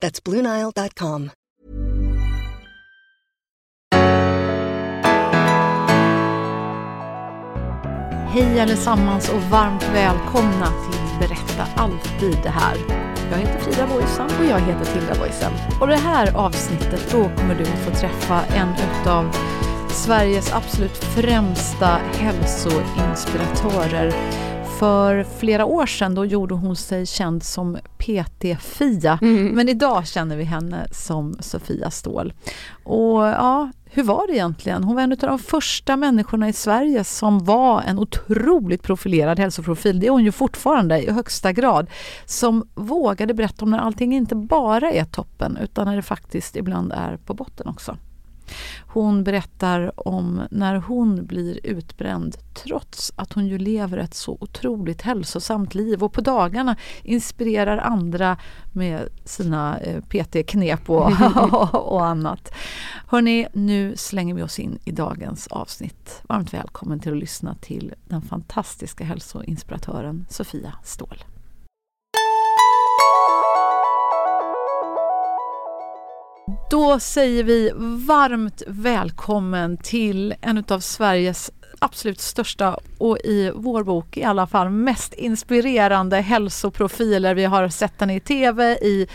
That's BlueNile.com. Hej allesammans och varmt välkomna till Berätta alltid det här. Jag heter Frida Boysen. Och jag heter Tilda Boysen. Och det här avsnittet då kommer du att få träffa en utav Sveriges absolut främsta hälsoinspiratörer. För flera år sedan då gjorde hon sig känd som PT-Fia, Mm. men idag känner vi henne som Sofia Ståhl. Och ja, hur var det egentligen? Hon var en av de första människorna i Sverige som var en otroligt profilerad hälsoprofil. Det är hon ju fortfarande i högsta grad. Som vågade berätta om när allting inte bara är toppen utan när det faktiskt ibland är på botten också. Hon berättar om när hon blir utbränd trots att hon ju lever ett så otroligt hälsosamt liv och på dagarna inspirerar andra med sina eh, PT-knep och, och annat. Hörni, nu slänger vi oss in i dagens avsnitt. Varmt välkommen till att lyssna till den fantastiska hälsoinspiratören Sofia Ståhl. Då säger vi varmt välkommen till en av Sveriges absolut största och i vår bok i alla fall mest inspirerande hälsoprofiler. Vi har sett den i tv, i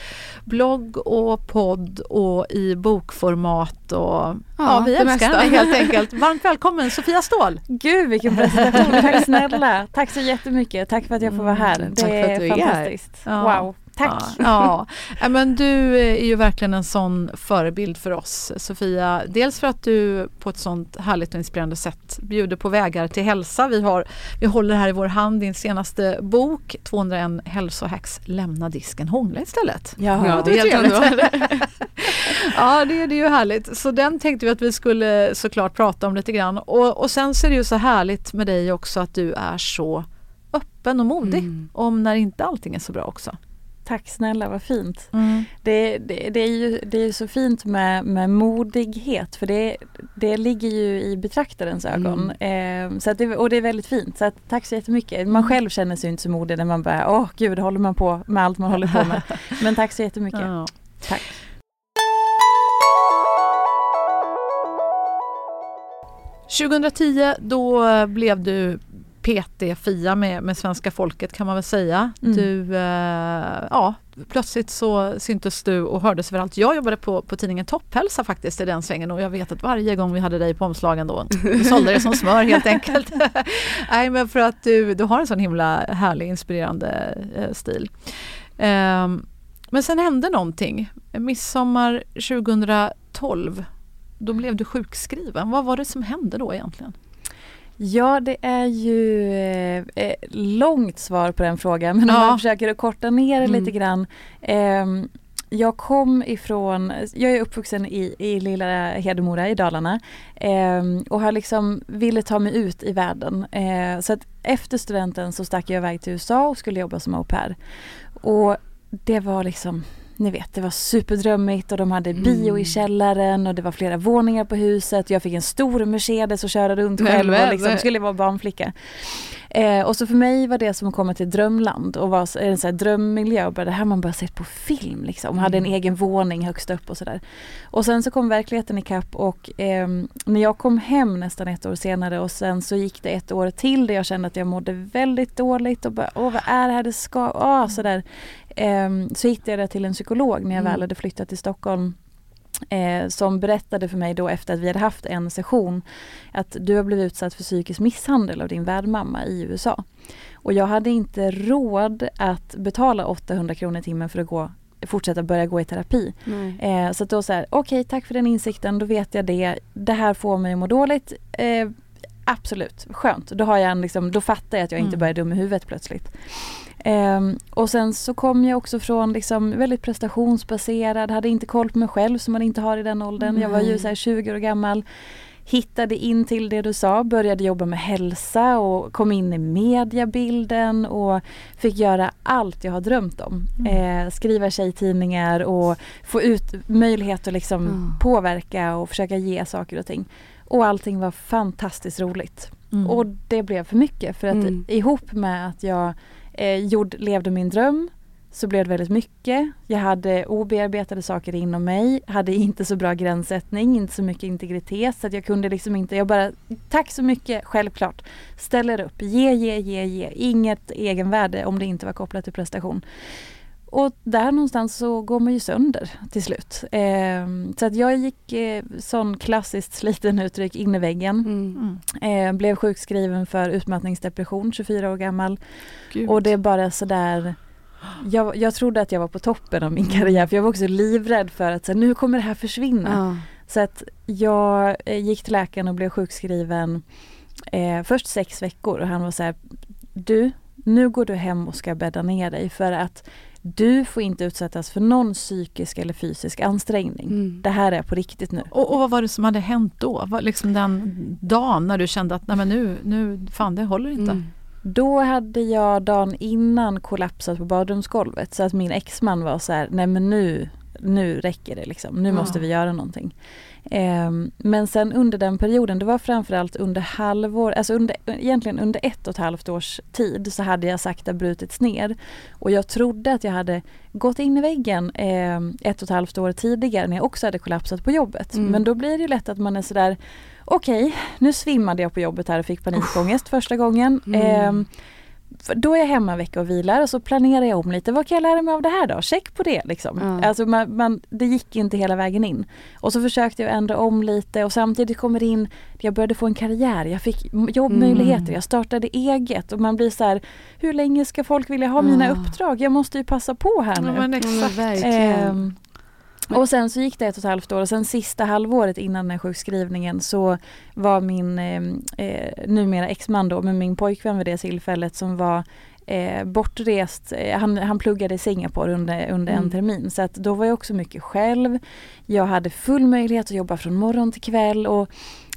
blogg och podd och i bokformat. Och, ja, Ja, vi älskar mesta. henne helt enkelt. Varmt välkommen Sofia Ståhl! Gud vilken presentation, tack snälla. Tack så jättemycket, tack för att jag får vara här. Mm, Det tack för att är är fantastiskt. Ja. Wow, tack. Ja, ja. Men du är ju verkligen en sån förebild för oss Sofia. Dels för att du på ett sånt härligt och inspirerande sätt bjuder på vägar till hälsa. Vi, har, vi håller här i vår hand din senaste bok 201 hälsohacks. Lämna disken, hångla istället. Ja, Ja, det är trevligt. Ja, det, det är ju härligt. Så den tänkte vi att vi skulle såklart prata om lite grann. Och, och sen så är det ju så härligt med dig också att du är så öppen och modig Mm. om när inte allting är så bra också. Tack snälla, vad fint. Det, det, det, är ju, det är så fint med, med modighet för det, det ligger ju i betraktarens ögon. Eh, så att det, och det är väldigt fint. Så att, tack så jättemycket. Man själv känner sig inte så modig när man bara, åh gud, håller man på med allt man håller på med. Men tack så jättemycket. Ja. Tack. Mm. 2010 då blev du PT-Fia med, med svenska folket kan man väl säga. Mm. Du, eh, ja, plötsligt så syntes du och hördes överallt. Jag jobbade på, på tidningen Topphälsa faktiskt i den svängen och jag vet att varje gång vi hade dig på omslagen då, du sålde det som smör helt enkelt. Nej men för att du, du har en sån himla härlig inspirerande eh, stil. Ehm, men sen hände någonting. Midsommar 2012 då blev du sjukskriven. Vad var det som hände då egentligen? Ja, det är ju eh, eh, långt svar på den frågan men om Ja. jag försöker att korta ner det Mm. lite grann. Ehm, jag kom ifrån, jag är uppvuxen i, i lilla Hedemora i Dalarna ehm, och har liksom ville ta mig ut i världen. Eh, så att efter studenten så stack jag iväg till USA och skulle jobba som au pair. Och det var liksom ni vet, det var superdrömmigt och de hade bio i källaren och det var flera våningar på huset. Jag fick en stor Mercedes och köra runt Nej, själv och liksom skulle vara barnflicka. Eh, och så för mig var det som att komma till drömland och vara så- en sån här drömmiljö och bara det här man bara sett på film liksom. Hade en egen våning högst upp och sådär. Och sen så kom verkligheten ikapp och ehm, när jag kom hem nästan ett år senare och sen så gick det ett år till där jag kände att jag mådde väldigt dåligt och bara åh vad är det här det ska, åh sådär. Ehm, så hittade jag till en psykolog när jag Mm. väl hade flyttat till Stockholm. eh, som berättade för mig då efter att vi hade haft en session att du har blivit utsatt för psykisk misshandel av din värdmamma i USA. Och jag hade inte råd att betala 800 kronor i timmen för att gå fortsätta börja gå i terapi. Eh, så då så här, okej okay, tack för den insikten, då vet jag det. Det här får mig att må dåligt. Eh, absolut, skönt. Då, har jag en, liksom, då fattar jag att jag inte mm. bara är dum i huvudet plötsligt. Um, och sen så kom jag också från liksom väldigt prestationsbaserad, hade inte koll på mig själv som man inte har i den åldern. Mm. Jag var ju så 20 år gammal. Hittade in till det du sa, började jobba med hälsa och kom in i mediabilden och fick göra allt jag har drömt om. Mm. Eh, skriva tjejtidningar och få ut möjlighet att liksom mm. påverka och försöka ge saker och ting. Och allting var fantastiskt roligt. Mm. Och det blev för mycket för att mm. ihop med att jag eh, gjord, levde min dröm så blev det väldigt mycket. Jag hade obearbetade saker inom mig, hade inte så bra gränssättning, inte så mycket integritet så att jag kunde liksom inte, jag bara tack så mycket, självklart. Ställer upp, ge, ge, ge, ge. Inget egenvärde om det inte var kopplat till prestation. Och där någonstans så går man ju sönder till slut. Eh, så att jag gick, eh, sån klassiskt sliten uttryck, in i väggen. Mm. Eh, blev sjukskriven för utmattningsdepression, 24 år gammal. Gud. Och det är bara sådär jag, jag trodde att jag var på toppen av min mm. karriär för jag var också livrädd för att så, nu kommer det här försvinna. Ja. Så att jag eh, gick till läkaren och blev sjukskriven eh, först sex veckor och han var så här, du, nu går du hem och ska bädda ner dig för att du får inte utsättas för någon psykisk eller fysisk ansträngning. Mm. Det här är på riktigt nu. Och, och, vad var det som hade hänt då? Var liksom den dagen när du kände att Nej, men nu, nu, fan det håller inte? Mm. Då hade jag dagen innan kollapsat på badrumsgolvet så att min exman var så här, nej men nu, nu räcker det liksom, nu ja. måste vi göra någonting. Eh, men sen under den perioden, det var framförallt under halvår, alltså under, egentligen under ett och ett halvt års tid så hade jag sakta brutits ner. Och jag trodde att jag hade gått in i väggen eh, ett och ett halvt år tidigare när jag också hade kollapsat på jobbet. Mm. Men då blir det ju lätt att man är sådär okej, okay, nu svimmade jag på jobbet här och fick panikångest första gången. Mm. Eh, då är jag hemma en vecka och vilar och så planerar jag om lite. Vad kan jag lära mig av det här då? Check på det liksom. Mm. Alltså man, man, det gick inte hela vägen in. Och så försökte jag ändra om lite och samtidigt kommer det in, jag började få en karriär, jag fick jobbmöjligheter, mm. jag startade eget och man blir så här, hur länge ska folk vilja ha mina uppdrag? Jag måste ju passa på här nu. Ja, men exakt. Eh, och sen så gick det ett och ett halvt år och sen sista halvåret innan den sjukskrivningen så var min ehm, eh, numera exman då, med min pojkvän vid det tillfället som var eh, bortrest, eh, han, han pluggade i Singapore under, under mm. en termin så att då var jag också mycket själv. Jag hade full möjlighet att jobba från morgon till kväll och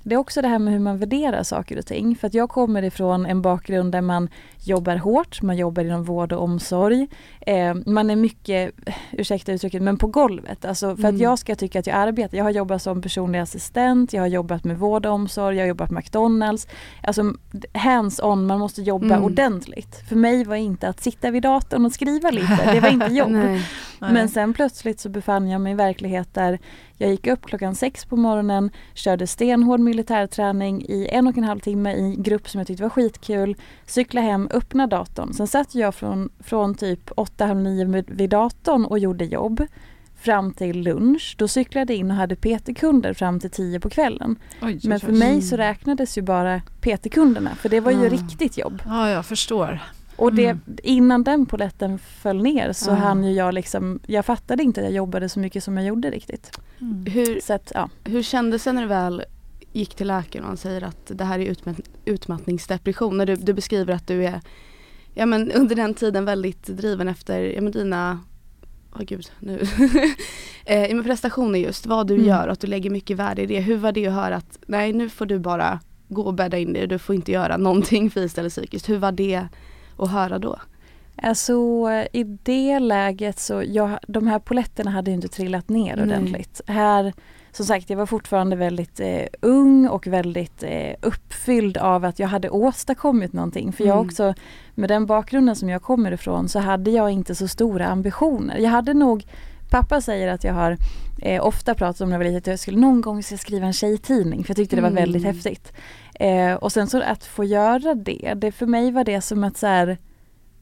det är också det här med hur man värderar saker och ting. För att jag kommer ifrån en bakgrund där man jobbar hårt, man jobbar inom vård och omsorg. Eh, man är mycket, ursäkta uttrycket, men på golvet. Alltså för mm. att jag ska tycka att jag arbetar. Jag har jobbat som personlig assistent, jag har jobbat med vård och omsorg, jag har jobbat på McDonalds. Alltså hands-on, man måste jobba mm. ordentligt. För mig var inte att sitta vid datorn och skriva lite, det var inte jobb. Nej. Men sen plötsligt så befann jag mig i verklighet där jag gick upp klockan sex på morgonen, körde stenhård militärträning i en och en halv timme i grupp som jag tyckte var skitkul, cyklade hem, öppna datorn. Sen satt jag från, från typ 8-9 vid datorn och gjorde jobb fram till lunch. Då cyklade jag in och hade PT-kunder fram till 10 på kvällen. Oj, Men för mig så räknades ju bara PT-kunderna för det var ju ah. riktigt jobb. Ja, jag förstår. Och det, mm. innan den poletten föll ner så mm. hann ju jag liksom, jag fattade inte att jag jobbade så mycket som jag gjorde riktigt. Mm. Hur, så att, ja. hur kändes det när du väl gick till läkaren och han säger att det här är utmatt, utmattningsdepression? När du, du beskriver att du är ja, men under den tiden väldigt driven efter ja, men dina oh, gud, nu. eh, men prestationer just, vad du mm. gör och att du lägger mycket värde i det. Hur var det att höra att nej nu får du bara gå och bädda in dig du får inte göra någonting fysiskt eller psykiskt. Hur var det att höra då? Alltså i det läget så, jag, de här poletterna hade inte trillat ner ordentligt. Här, som sagt, jag var fortfarande väldigt eh, ung och väldigt eh, uppfylld av att jag hade åstadkommit någonting. För jag mm. också, med den bakgrunden som jag kommer ifrån så hade jag inte så stora ambitioner. Jag hade nog Pappa säger att jag har eh, ofta pratat om när jag var liten att jag skulle någon gång ska skriva en tjejtidning för jag tyckte det var väldigt mm. häftigt. Eh, och sen så att få göra det, det för mig var det som att så här,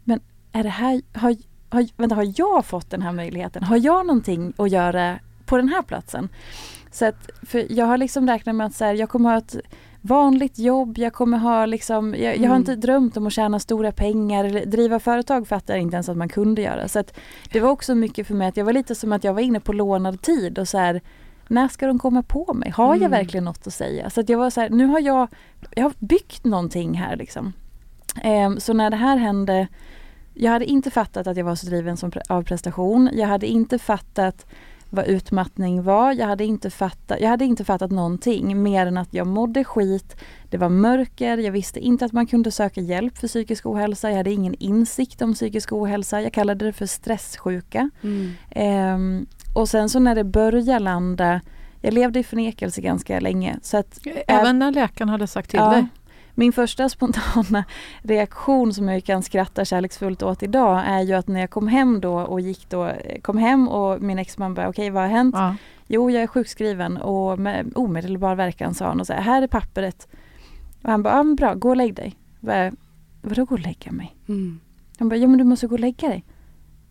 men är det här, har, har, vänta, har jag fått den här möjligheten? Har jag någonting att göra på den här platsen. Så att, för jag har liksom räknat med att så här, jag kommer ha ett vanligt jobb, jag kommer ha liksom, jag, jag har mm. inte drömt om att tjäna stora pengar eller driva företag fattar jag inte ens att man kunde göra. Så att det var också mycket för mig att jag var lite som att jag var inne på lånad tid och så här, när ska de komma på mig? Har jag mm. verkligen något att säga? Så att jag var så här, nu har jag, jag har byggt någonting här liksom. Um, så när det här hände, jag hade inte fattat att jag var så driven som, av prestation. Jag hade inte fattat vad utmattning var. Jag hade, inte fattat, jag hade inte fattat någonting mer än att jag mådde skit. Det var mörker, jag visste inte att man kunde söka hjälp för psykisk ohälsa. Jag hade ingen insikt om psykisk ohälsa. Jag kallade det för stresssjuka. Mm. Um, och sen så när det började landa, jag levde i förnekelse ganska länge. Så att, Även när läkaren hade sagt till ja, dig? Min första spontana reaktion som jag kan skratta kärleksfullt åt idag är ju att när jag kom hem då och gick då, kom hem och min exman bara okej okay, vad har hänt? Ja. Jo jag är sjukskriven och med omedelbar verkan sa han och så här, här är pappret. Och han bara, ja men bra, gå och lägg dig. Bara, Vadå gå och lägga mig? Mm. Han bara, ja men du måste gå och lägga dig.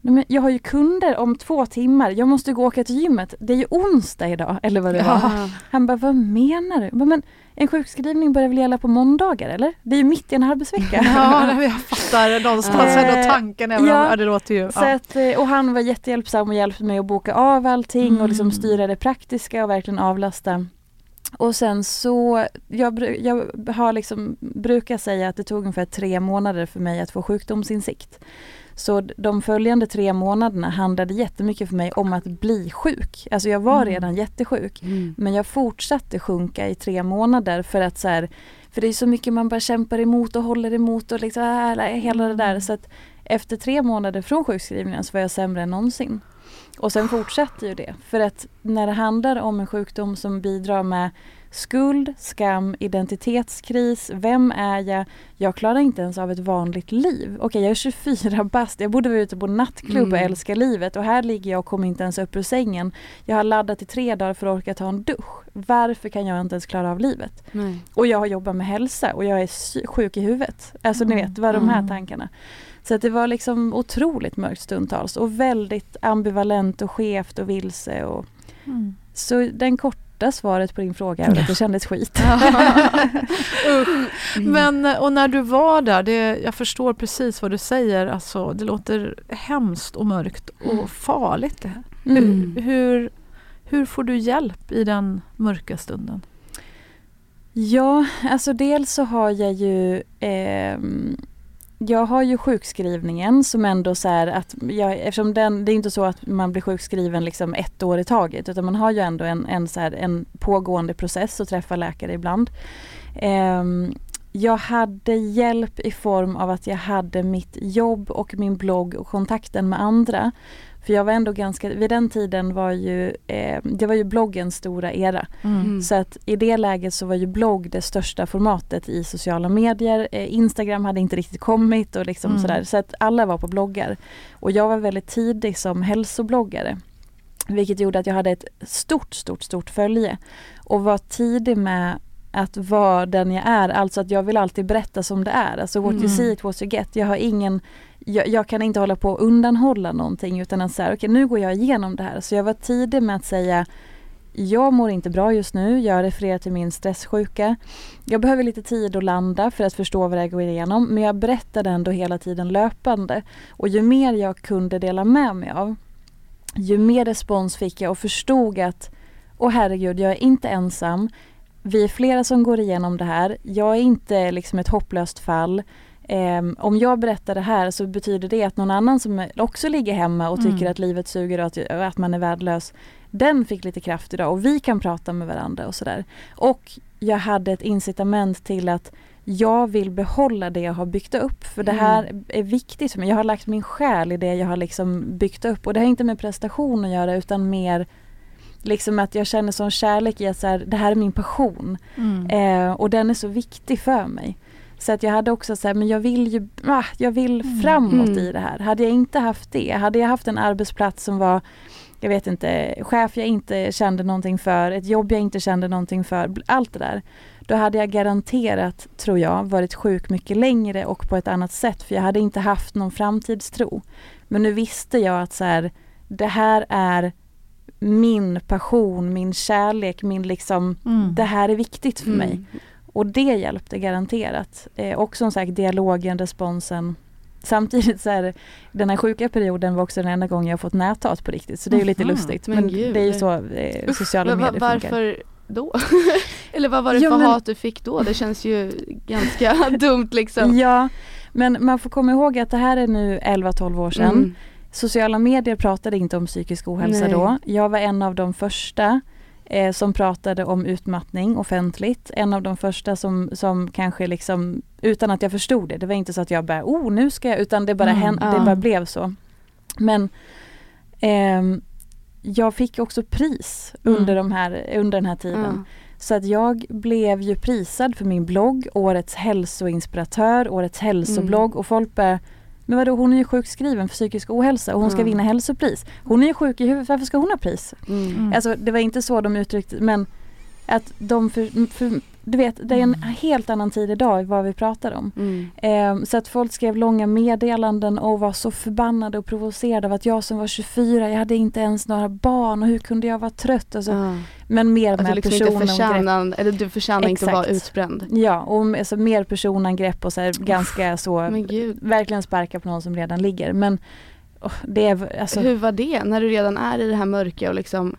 Men jag har ju kunder om två timmar, jag måste gå och åka till gymmet. Det är ju onsdag idag, eller vad det ja. var. Han bara, vad menar du? Men en sjukskrivning börjar väl gälla på måndagar eller? Det är ju mitt i en arbetsvecka. ja, jag fattar någonstans ändå tanken även ja, om det låter ju... Så att, eh, och han var jättehjälpsam och hjälpte mig att boka av allting mm. och liksom mm. styra det praktiska och verkligen avlasta. Och sen så, jag, jag har liksom, brukar säga att det tog ungefär tre månader för mig att få sjukdomsinsikt. Så de följande tre månaderna handlade jättemycket för mig om att bli sjuk. Alltså jag var mm. redan jättesjuk mm. men jag fortsatte sjunka i tre månader för att så här, för det är så mycket man bara kämpar emot och håller emot och liksom äh, hela det där. Mm. Så att efter tre månader från sjukskrivningen så var jag sämre än någonsin. Och sen fortsätter ju det. För att när det handlar om en sjukdom som bidrar med Skuld, skam, identitetskris, vem är jag? Jag klarar inte ens av ett vanligt liv. Okej, jag är 24 bast, jag borde vara ute på nattklubb mm. och älska livet och här ligger jag och kommer inte ens upp ur sängen. Jag har laddat i tre dagar för att orka ta en dusch. Varför kan jag inte ens klara av livet? Nej. Och jag har jobbat med hälsa och jag är sjuk i huvudet. Alltså mm. ni vet, vad de här mm. tankarna. Så att det var liksom otroligt mörkt stundtals och väldigt ambivalent och skevt och vilse. Och, mm. Så den korta korta svaret på din fråga är att det kändes skit. mm. Men och när du var där, det, jag förstår precis vad du säger, alltså, det låter hemskt och mörkt och mm. farligt. Mm. Hur, hur, hur får du hjälp i den mörka stunden? Ja, alltså dels så har jag ju eh, jag har ju sjukskrivningen som ändå så här att jag, eftersom den, det är inte så att man blir sjukskriven liksom ett år i taget utan man har ju ändå en, en, så här, en pågående process och träffar läkare ibland. Um, jag hade hjälp i form av att jag hade mitt jobb och min blogg och kontakten med andra. För jag var ändå ganska, vid den tiden var ju, eh, det var ju bloggens stora era. Mm. Så att i det läget så var ju blogg det största formatet i sociala medier. Eh, Instagram hade inte riktigt kommit och liksom mm. sådär. Så att alla var på bloggar. Och jag var väldigt tidig som hälsobloggare. Vilket gjorde att jag hade ett stort, stort, stort följe. Och var tidig med att vara den jag är, alltså att jag vill alltid berätta som det är. Alltså what mm. you see it what you get. Jag har ingen jag, jag, kan inte hålla på att undanhålla någonting utan att säga okej okay, nu går jag igenom det här. Så jag var tidig med att säga jag mår inte bra just nu, jag refererar till min stresssjuka. Jag behöver lite tid att landa för att förstå vad jag går igenom men jag berättade ändå hela tiden löpande. Och ju mer jag kunde dela med mig av ju mer respons fick jag och förstod att åh herregud, jag är inte ensam. Vi är flera som går igenom det här. Jag är inte liksom ett hopplöst fall. Um, om jag berättar det här så betyder det att någon annan som också ligger hemma och tycker mm. att livet suger och att, och att, man är värdelös, den fick lite kraft idag och vi kan prata med varandra och sådär. Och jag hade ett incitament till att jag vill behålla det jag har byggt upp för mm. det här är viktigt för mig. Jag har lagt min själ i det jag har liksom byggt upp och det har inte med prestation att göra utan mer liksom att jag känner sån kärlek i att så här, det här är min passion. Mm. Eh, och den är så viktig för mig. Så att jag hade också så här, men jag vill ju, ah, jag vill mm. framåt mm. i det här. Hade jag inte haft det, hade jag haft en arbetsplats som var jag vet inte, chef jag inte kände någonting för, ett jobb jag inte kände någonting för, allt det där. Då hade jag garanterat, tror jag, varit sjuk mycket längre och på ett annat sätt för jag hade inte haft någon framtidstro. Men nu visste jag att så här, det här är min passion, min kärlek, min liksom, mm. det här är viktigt för mm. Och det hjälpte garanterat. Eh, och som sagt dialogen, responsen. Samtidigt så är den här sjuka perioden var också den enda gången jag fått näthat på riktigt. Så det är ju lite lustigt. Men, men det är ju så eh, sociala medier funkar. Varför då? Eller vad var det ja, för men... hat du fick då? Det känns ju ganska dumt liksom. Ja, men man får komma ihåg att det här är nu 11-12 år sedan. Mm. Sociala medier pratade inte om psykisk ohälsa Nej. då. Jag var en av de första eh, som pratade om utmattning offentligt. En av de första som, som kanske liksom, utan att jag förstod det, det var inte så att jag bara, oh nu ska jag, utan det bara, mm, hände, ja. det bara blev så. Men eh, jag fick också pris mm. under, de här, under den här tiden. Mm. Så att jag blev ju prisad för min blogg, årets hälsoinspiratör, årets hälsoblogg mm. och folk bara men vadå hon är ju sjukskriven för psykisk ohälsa och hon ska mm. vinna hälsopris. Hon är ju sjuk i huvudet, varför ska hon ha pris? Mm. Alltså det var inte så de uttryckte men att de för, för du vet, det är en mm. helt annan tid idag vad vi pratar om. Mm. Eh, så att folk skrev långa meddelanden och var så förbannade och provocerade av att jag som var 24, jag hade inte ens några barn och hur kunde jag vara trött? Alltså, mm. Men mer med liksom personangrepp. Eller du förtjänar inte att vara utbränd. Ja, och alltså, mer personangrepp och så här, ganska så, verkligen sparka på någon som redan ligger. Men oh, det är, alltså, Hur var det när du redan är i det här mörka och liksom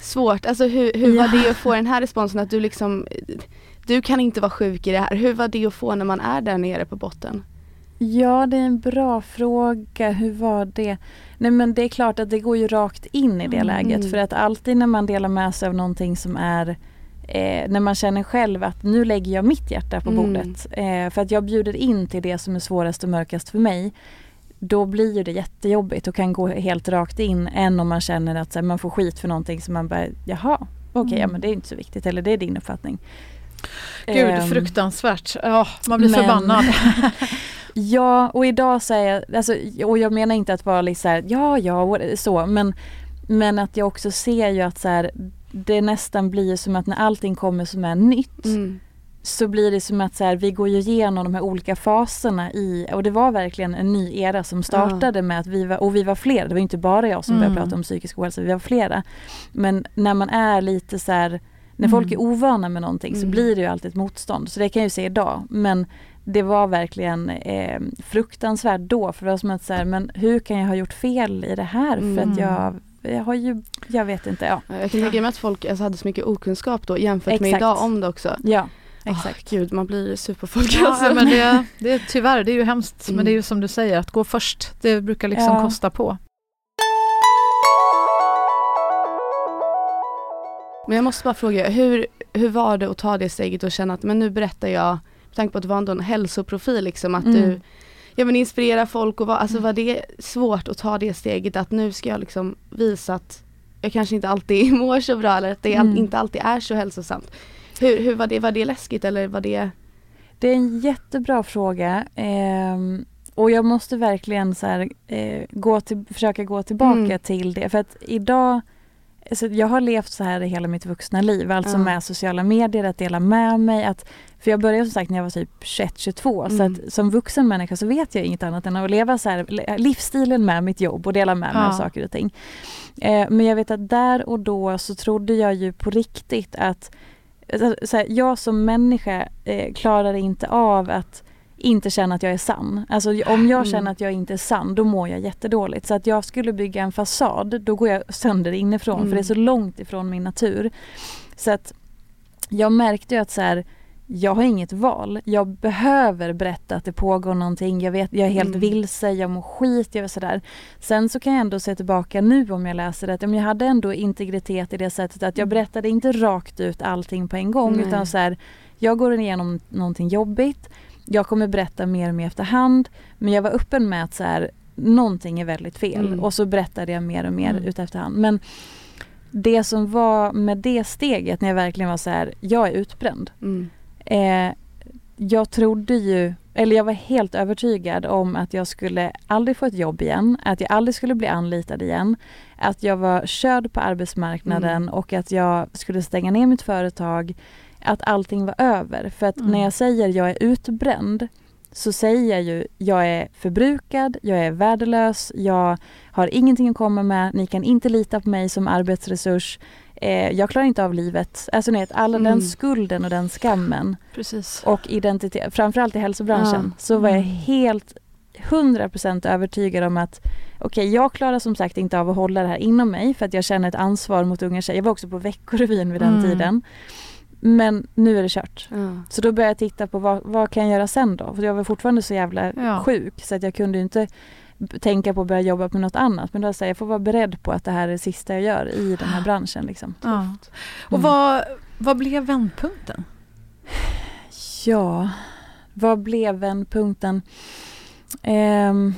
svårt. Alltså hur, hur ja. var det att få den här responsen att du liksom, du kan inte vara sjuk i det här. Hur var det att få när man är där nere på botten? Ja, det är en bra fråga. Hur var det? Nej men det är klart att det går ju rakt in i det mm. läget för att alltid när man delar med sig av någonting som är eh, när man känner själv att nu lägger jag mitt hjärta på mm. bordet. Eh, för att jag bjuder in till det som är svårast och mörkast för mig då blir det jättejobbigt och kan gå helt rakt in än om man känner att här, man får skit för någonting som man bara, jaha, okej, okay, mm. ja men det är inte så viktigt eller det är din uppfattning. Gud um, fruktansvärt, ja man blir men, förbannad. ja och idag säger jag, alltså, och jag menar inte att vara liksom här, ja ja så men, men att jag också ser ju att så här, det nästan blir som att när allting kommer som är nytt mm så blir det som att så här, vi går igenom de här olika faserna i, och det var verkligen en ny era som startade ja. med att vi var, och vi var flera, det var inte bara jag som mm. började prata om psykisk ohälsa, vi var flera. Men när man är lite så här, när mm. folk är ovana med någonting mm. så blir det ju alltid ett motstånd. Så det kan jag ju se idag. Men det var verkligen eh, fruktansvärt då för det var som att så här, men hur kan jag ha gjort fel i det här? För att mm. jag jag har ju, jag vet inte. Ja. Jag kan tänka mig att folk alltså, hade så mycket okunskap då jämfört Exakt. med idag om det också. Ja. Exakt. Oh, Gud, man blir superfolk ja, alltså. men det, det är tyvärr, det är ju hemskt. Mm. Men det är ju som du säger, att gå först, det brukar liksom ja. kosta på. Men jag måste bara fråga, hur, hur var det att ta det steget och känna att men nu berättar jag, med tanke på att du var ändå en hälsoprofil liksom, att mm. du ja, men inspirera folk och var, alltså var det svårt att ta det steget att nu ska jag liksom visa att jag kanske inte alltid mår så bra eller att det mm. inte alltid är så hälsosamt. Hur, hur var det? Var det läskigt eller var det? Det är en jättebra fråga. Eh, och jag måste verkligen så här, eh, gå till, försöka gå tillbaka mm. till det. För att idag alltså jag har levt så här i hela mitt vuxna liv, alltså mm. med sociala medier, att dela med mig. Att, för jag började som sagt när jag var typ 21-22 mm. så att som vuxen människa så vet jag inget annat än att leva så här, livsstilen med mitt jobb och dela med mig ja. av saker och ting. Eh, men jag vet att där och då så trodde jag ju på riktigt att så här, jag som människa eh, klarar inte av att inte känna att jag är sann. Alltså om jag mm. känner att jag inte är sann då mår jag jättedåligt. Så att jag skulle bygga en fasad då går jag sönder inifrån mm. för det är så mm. långt ifrån min natur. Så att jag märkte ju att så här, jag har inget val. Jag behöver berätta att det pågår någonting. Jag, vet, jag är helt mm. vilse, jag mår skit, jag sådär. Sen så kan jag ändå se tillbaka nu om jag läser det, att jag hade ändå integritet i det sättet att jag mm. berättade inte rakt ut allting på en gång Nej. utan så här, jag går igenom någonting jobbigt. Jag kommer berätta mer och mer efterhand. Men jag var öppen med att så här, någonting är väldigt fel mm. och så berättade jag mer och mer mm. ut efterhand. Men det som var med det steget när jag verkligen var så här, jag är utbränd. Mm Eh, jag trodde ju, eller jag var helt övertygad om att jag skulle aldrig få ett jobb igen, att jag aldrig skulle bli anlitad igen, att jag var körd på arbetsmarknaden mm. och att jag skulle stänga ner mitt företag, att allting var över. För att mm. när jag säger jag är utbränd så säger jag ju jag är förbrukad, jag är värdelös, jag har ingenting att komma med, ni kan inte lita på mig som arbetsresurs. Eh, jag klarar inte av livet. Alltså vet, alla mm. den skulden och den skammen. Precis. Och identitet, framförallt i hälsobranschen, ja. så var jag mm. helt 100% övertygad om att okej, okay, jag klarar som sagt inte av att hålla det här inom mig för att jag känner ett ansvar mot unga tjejer. Jag var också på Veckorevyn vid den mm. tiden. Men nu är det kört. Ja. Så då började jag titta på vad, vad kan jag göra sen då? För jag var fortfarande så jävla ja. sjuk så att jag kunde inte tänka på att börja jobba med något annat. Men då sa jag, jag får vara beredd på att det här är det sista jag gör i den här branschen. Liksom. Ja. Och mm. vad, vad blev vändpunkten? Ja, vad blev vändpunkten? Um,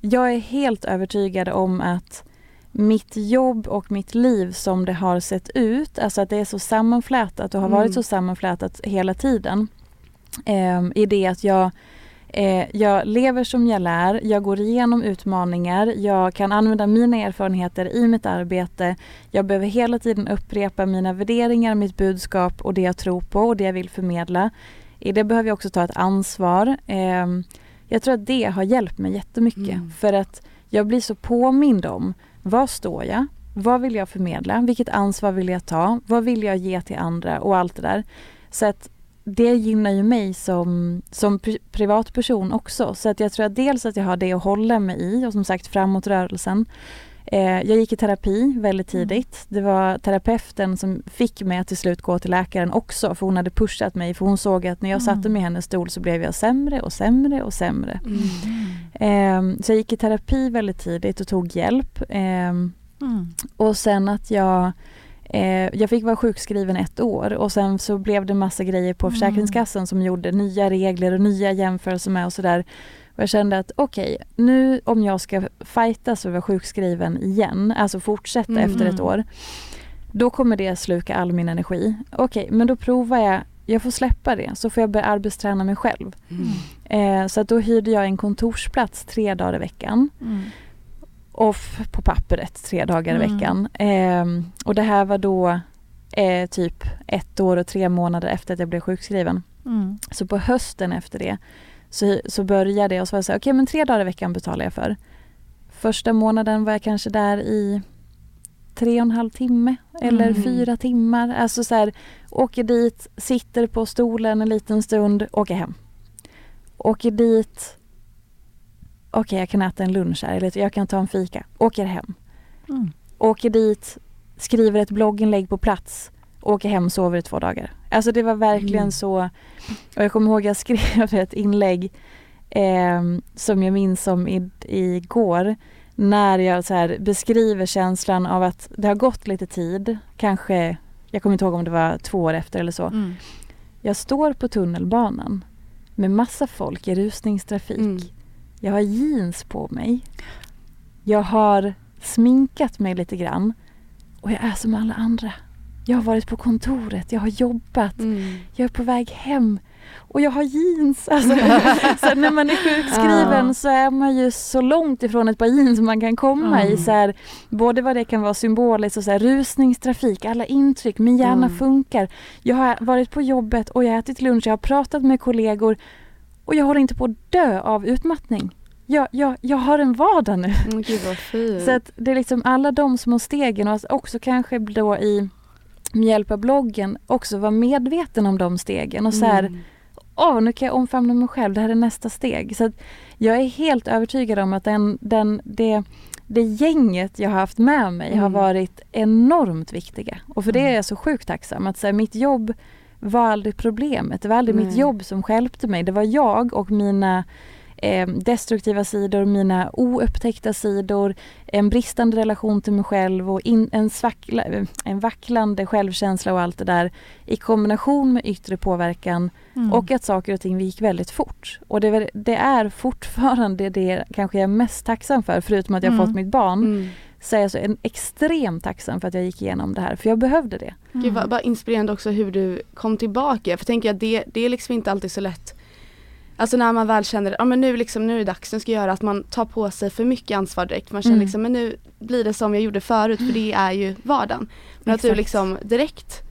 jag är helt övertygad om att mitt jobb och mitt liv som det har sett ut, alltså att det är så sammanflätat och har varit mm. så sammanflätat hela tiden. Eh, I det att jag, eh, jag lever som jag lär, jag går igenom utmaningar, jag kan använda mina erfarenheter i mitt arbete. Jag behöver hela tiden upprepa mina värderingar, mitt budskap och det jag tror på och det jag vill förmedla. I det behöver jag också ta ett ansvar. Eh, jag tror att det har hjälpt mig jättemycket mm. för att jag blir så påmind om var står jag? Vad vill jag förmedla? Vilket ansvar vill jag ta? Vad vill jag ge till andra? Och allt det där. Så att det gynnar ju mig som, som privatperson också. Så att jag tror att dels att jag har det att hålla mig i och som sagt framåtrörelsen. Eh, jag gick i terapi väldigt mm. tidigt. Det var terapeuten som fick mig att till slut gå till läkaren också för hon hade pushat mig för hon såg att när jag satte mm. mig i hennes stol så blev jag sämre och sämre och sämre. Mm. Eh, så jag gick i terapi väldigt tidigt och tog hjälp. Eh, och sen att jag Eh, jag fick vara sjukskriven ett år och sen så blev det massa grejer på mm. Försäkringskassan som gjorde nya regler och nya jämförelser med och sådär. Och jag kände att okej, okay, nu om jag ska fightas och vara sjukskriven igen, alltså fortsätta mm. efter ett år, då kommer det sluka all min energi. Okej, okay, men då provar jag, jag får släppa det, så får jag börja arbetsträna mig själv. Mm. Eh, så att då hyrde jag en kontorsplats tre dagar i veckan. Mm. Och på pappret tre dagar i mm. veckan. Eh, och det här var då eh, typ ett år och tre månader efter att jag blev sjukskriven. Mm. Så på hösten efter det så, så började jag och så var jag okej okay, men tre dagar i veckan betalar jag för. Första månaden var jag kanske där i tre och en halv timme eller mm. fyra timmar. Alltså så här, åker dit, sitter på stolen en liten stund, åker hem. Åker dit, okej okay, jag kan äta en lunch här eller jag kan ta en fika, åker hem. Mm. Åker dit, skriver ett blogginlägg på plats, åker hem, sover i två dagar. Alltså det var verkligen mm. så. Och jag kommer ihåg jag skrev ett inlägg eh, som jag minns som i, igår. När jag så här beskriver känslan av att det har gått lite tid. Kanske, jag kommer inte ihåg om det var två år efter eller så. Mm. Jag står på tunnelbanan med massa folk i rusningstrafik. Mm. Jag har jeans på mig. Jag har sminkat mig lite grann. Och jag är som alla andra. Jag har varit på kontoret, jag har jobbat, mm. jag är på väg hem och jag har jeans. Alltså, så när man är sjukskriven ja. så är man ju så långt ifrån ett par jeans man kan komma mm. i. Så här, både vad det kan vara symboliskt och så här, rusningstrafik, alla intryck, min hjärna mm. funkar. Jag har varit på jobbet och jag har ätit lunch, jag har pratat med kollegor och jag håller inte på att dö av utmattning. Jag, jag, jag har en vardag nu. Mm, Gud vad fint. Så att det är liksom alla de små stegen och också kanske då i med hjälp av bloggen också vara medveten om de stegen och så här, mm. åh nu kan jag omfamna mig själv, det här är nästa steg. Så jag är helt övertygad om att den, den, det, det gänget jag har haft med mig mm. har varit enormt viktiga. Och för det mm. är jag så sjukt tacksam. Att så här, mitt jobb var aldrig problemet. Det var aldrig mm. mitt jobb som skälpte mig. Det var jag och mina eh, destruktiva sidor, mina oupptäckta sidor, en bristande relation till mig själv och in, en, svackla, en vacklande självkänsla och allt det där i kombination med yttre påverkan mm. och att saker och ting gick väldigt fort. Och det, det, är fortfarande det kanske jag är mest tacksam för, förutom att jag mm. fått mitt barn. Mm så är jag så en extremt tacksam för att jag gick igenom det här, för jag behövde det. Mm. Gud vad, vad inspirerande också hur du kom tillbaka, för tänker jag det, det är liksom inte alltid så lätt Alltså när man väl känner, ja men nu liksom, nu är det dags, nu ska jag göra att man tar på sig för mycket ansvar direkt. Man känner mm. liksom, men nu blir det som jag gjorde förut för det är ju vardagen. Men att du liksom direkt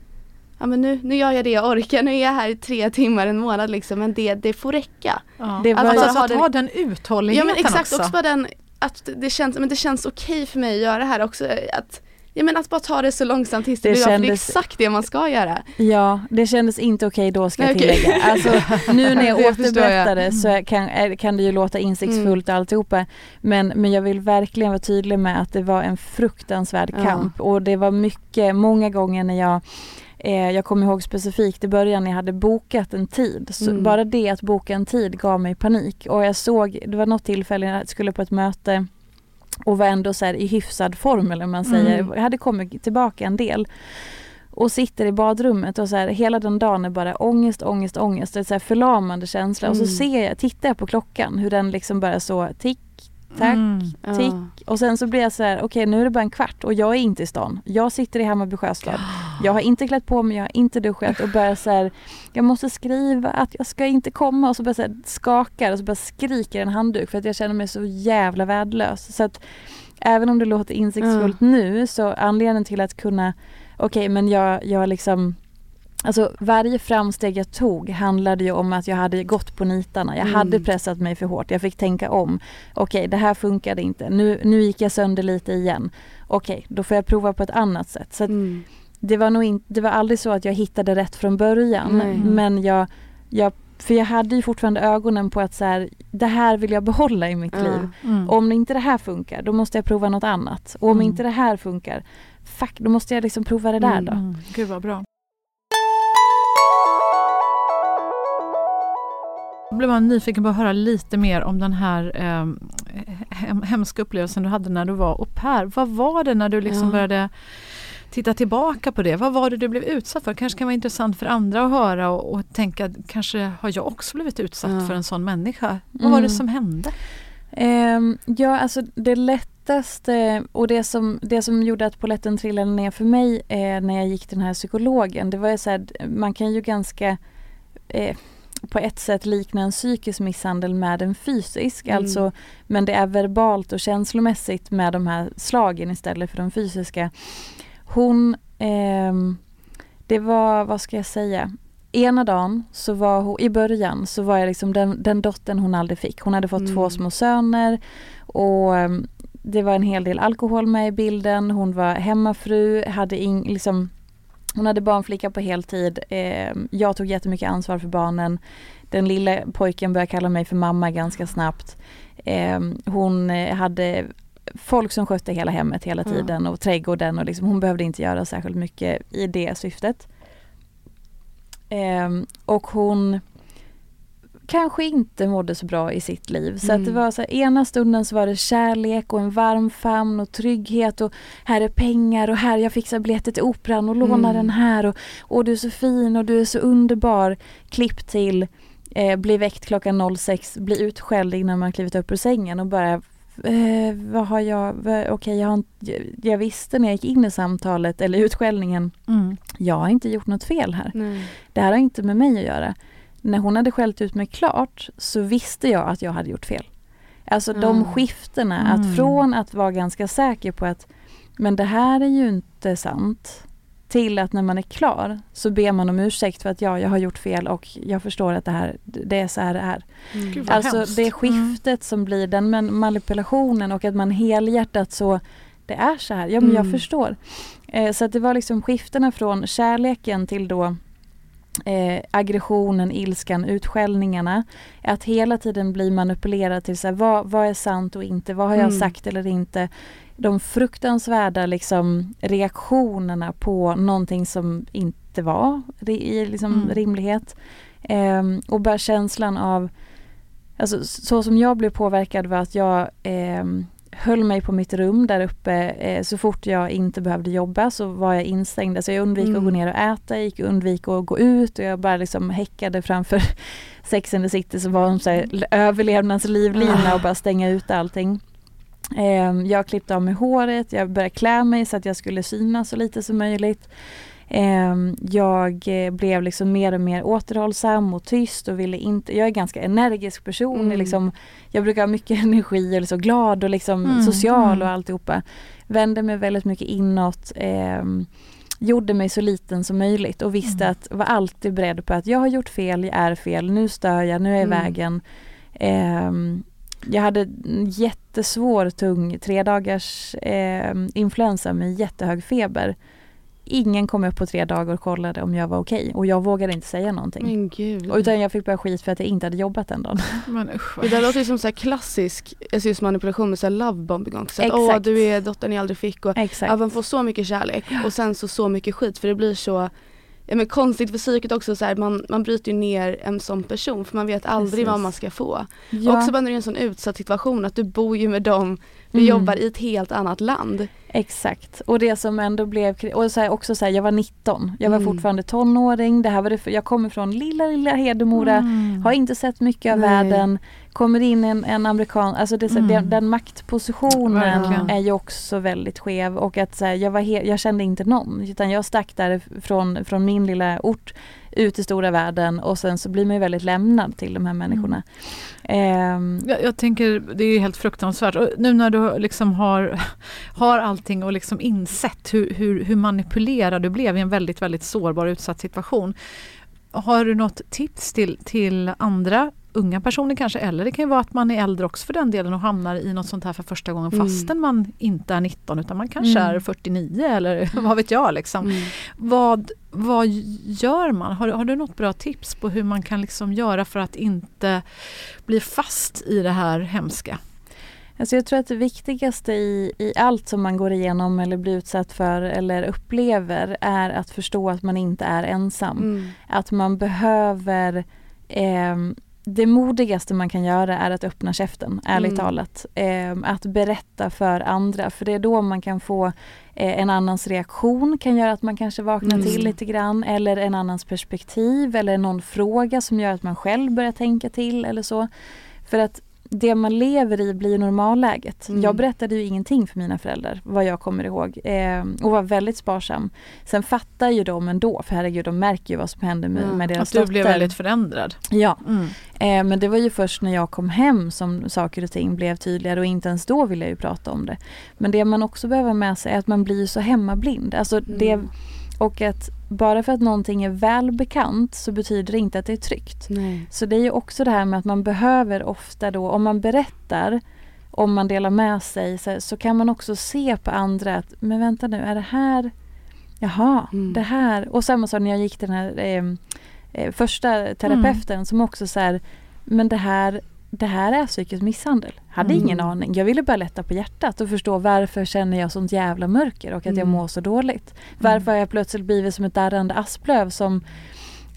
ja men nu, nu gör jag det jag orkar, nu är jag här i tre timmar en månad liksom men det, det får räcka. Ja. Det var alltså, alltså att ha den uthålligheten Ja men exakt, också. också bara den att det känns, men det känns okej för mig att göra det här också. Att, ja men att bara ta det så långsamt tills det, det blir kändes... exakt det man ska göra. Ja, det kändes inte okej då ska jag tillägga. Okay. Alltså, nu när jag återberättar det så mm. kan, kan det ju låta insiktsfullt mm. alltihopa. Men, men jag vill verkligen vara tydlig med att det var en fruktansvärd kamp ja. och det var mycket, många gånger när jag Eh, jag kommer ihåg specifikt i början när jag hade bokat en tid. Mm. Bara det att boka en tid gav mig panik och jag såg, det var något tillfälle jag skulle på ett möte och var ändå så i hyfsad form eller man säger. Mm. Jag hade kommit tillbaka en del och sitter i badrummet och så här, hela den dagen är bara ångest, ångest, ångest. Det är så här förlamande känsla mm. och så mm. ser jag, tittar jag på klockan hur den liksom bara så tick, tack, mm. tick. Ja. Och sen så blir jag så här, okej okay, nu är det bara en kvart och jag är inte i stan. Jag sitter i Hammarby sjöstad. Jag har inte klätt på mig, jag har inte duschat och börjar så här, jag måste skriva att jag ska inte komma och så börjar jag skaka och så börjar skrika i en handduk för att jag känner mig så jävla värdelös. Så att även om det låter insiktsfullt mm. nu så anledningen till att kunna, okej okay, men jag, jag liksom Alltså varje framsteg jag tog handlade ju om att jag hade gått på nitarna. Jag mm. hade pressat mig för hårt. Jag fick tänka om. Okej, okay, det här funkade inte. Nu, nu gick jag sönder lite igen. Okej, okay, då får jag prova på ett annat sätt. Så mm. det, var nog in, det var aldrig så att jag hittade rätt från början. Nej. Men jag, jag för jag hade ju fortfarande ögonen på att så här, det här vill jag behålla i mitt mm. liv. Mm. Om inte det här funkar, då måste jag prova något annat. Och om mm. inte det här funkar, fuck, då måste jag liksom prova det där då. Mm. Gud vad bra. Jag blev nyfiken på att höra lite mer om den här eh, hemska upplevelsen du hade när du var au pair. Vad var det när du liksom ja. började titta tillbaka på det? Vad var det du blev utsatt för? kanske kan vara intressant för andra att höra och, och tänka, kanske har jag också blivit utsatt ja. för en sån människa? Vad mm. var det som hände? Um, ja, alltså det lättaste och det som, det som gjorde att poletten trillade ner för mig eh, när jag gick till den här psykologen, det var ju så här, man kan ju ganska eh, på ett sätt likna en psykisk misshandel med en fysisk. Mm. Alltså, men det är verbalt och känslomässigt med de här slagen istället för de fysiska. Hon, eh, det var, vad ska jag säga, ena dagen så var hon, i början så var jag liksom den, den dottern hon aldrig fick. Hon hade fått mm. två små söner och ehm, det var en hel del alkohol med i bilden. Hon var hemmafru, hade in, liksom hon hade barnflicka på heltid. Eh, jag tog jättemycket ansvar för barnen. Den lilla pojken började kalla mig för mamma ganska snabbt. Eh, hon hade folk som skötte hela hemmet hela tiden mm. och trädgården och liksom, hon behövde inte göra särskilt mycket i det syftet. Eh, och hon kanske inte mådde så bra i sitt liv. Så mm. att det mm. var så här, ena stunden så var det kärlek och en varm famn och trygghet och här är pengar och här jag fixar biljetter till operan och lånar mm. den här och, och du är så fin och du är så underbar. Klipp till eh, bli väckt klockan 06, bli utskälld innan man klivit upp ur sängen och bara eh, vad har jag, okej okay, jag, jag visste när jag gick in i samtalet eller utskällningen, mm. jag har inte gjort något fel här. Nej. Det här har inte med mig att göra när hon hade skällt ut mig klart så visste jag att jag hade gjort fel. Alltså mm. de skiftena, mm. att från att vara ganska säker på att men det här är ju inte sant till att när man är klar så ber man om ursäkt för att ja, jag har gjort fel och jag förstår att det här, det är så här det är. Mm. Alltså hemskt. det mm. skiftet som blir den manipulationen och att man helhjärtat så det är så här, ja men jag mm. förstår. Eh, så att det var liksom skiftena från kärleken till då eh, aggressionen, ilskan, utskällningarna. Att hela tiden bli manipulerad till så här, vad, vad är sant och inte, vad har jag mm. sagt eller inte. De fruktansvärda liksom, reaktionerna på någonting som inte var i liksom, mm. rimlighet. Eh, och bara känslan av, alltså, så som jag blev påverkad var att jag eh, höll mig på mitt rum där uppe. Eh, så fort jag inte behövde jobba så var jag instängd. Så jag undvek mm. att gå mm. ner och äta, gick undvik att gå ut och jag bara liksom häckade framför Sex and the City som var en så här överlevnadslivlina och bara stänga ut allting. Eh, jag klippte av mig håret, jag började klä mig så att jag skulle synas så lite som möjligt. Ehm, jag eh, blev liksom mer och mer återhållsam och tyst och ville inte, jag är ganska energisk person. Mm. Liksom, jag brukar ha mycket energi och liksom glad och liksom mm. social och mm. alltihopa. Vände mig väldigt mycket inåt. Eh, gjorde mig så liten som möjligt och visste Mm. att, var alltid beredd på att jag har gjort fel, jag är fel, nu stör jag, nu är jag i Mm. vägen. Ehm, jag hade jättesvår, tung, tre dagars ehm, influensa med jättehög feber. Ingen kom upp på tre dagar och kollade om jag var okej och jag vågade inte säga någonting. Men gud. Och Utan jag fick börja skit för att jag inte hade jobbat den dagen. Men usch, Det där låter ju som så här klassisk alltså just manipulation med så här lovebombing också. Att, Åh Exakt. du är dottern jag aldrig fick och Exakt. ja, man får så mycket kärlek och sen så så mycket skit för det blir så Ja men konstigt för psyket också så här, man, man bryter ju ner en sån person för man vet aldrig Precis. vad man ska få. Ja. Och också när du är i en sån utsatt situation att du bor ju med dem, du Mm. jobbar i ett helt annat land. Exakt. Och det som ändå blev, och så här, också så här, jag var 19, jag var Mm. fortfarande tonåring, det här var det, jag kommer från lilla lilla Hedemora, Mm. har inte sett mycket av Nej. världen, kommer in en, en amerikan, alltså det, så, Mm. den, den maktpositionen Verkligen. är ju också väldigt skev och att så här, jag, var he, jag kände inte någon utan jag stack därifrån från min lilla ort ut i stora världen och sen så blir man ju väldigt lämnad till de här människorna. Ehm, Jag, jag tänker, det är ju helt fruktansvärt. Och nu när du liksom har, har allting och liksom insett hur, hur, hur manipulerad du blev i en väldigt, väldigt sårbar utsatt situation. Har du något tips till, till andra unga personer kanske, eller det kan ju vara att man är äldre också för den delen och hamnar i något sånt här för första gången Mm. fastän man inte är 19 utan man kanske Mm. är 49 eller vad vet jag. Liksom. Mm. Vad, vad gör man? Har, har du något bra tips på hur man kan liksom göra för att inte bli fast i det här hemska? Alltså jag tror att det viktigaste i, i allt som man går igenom eller blir utsatt för eller upplever är att förstå att man inte är ensam. Mm. Att man behöver ehm, det modigaste man kan göra är att öppna käften, ärligt Mm. talat. Ehm, att berätta för andra, för det är då man kan få eh, en annans reaktion, kan göra att man kanske vaknar Mm. till lite grann, eller en annans perspektiv, eller någon fråga som gör att man själv börjar tänka till eller så. För att det man lever i blir normalläget. Mm. Jag berättade ju ingenting för mina föräldrar, vad jag kommer ihåg. Eh, och var väldigt sparsam. Sen fattar ju de ändå, för herregud, de märker ju vad som händer med, Ja. med deras Att du dotter. blev väldigt förändrad. Ja, Mm. eh, men det var ju först när jag kom hem som saker och ting blev tydligare och inte ens då ville jag ju prata om det. Men det man också behöver med sig är att man blir så hemmablind. Alltså det, Mm. Och att bara för att någonting är välbekant så betyder det inte att det är tryggt. Nej. Så det är ju också det här med att man behöver ofta då, om man berättar, om man delar med sig, så, så kan man också se på andra att, men vänta nu, är det här, jaha, Mm. det här. Och samma sak när jag gick till den här eh, eh, första terapeuten som också så här, men det här, det här är psykisk misshandel. Hade Mm. ingen aning. Jag ville bara lätta på hjärtat och förstå varför känner jag sånt jävla mörker och att jag Mm. mår så dåligt. Varför har jag plötsligt blivit som ett darrande asplöv som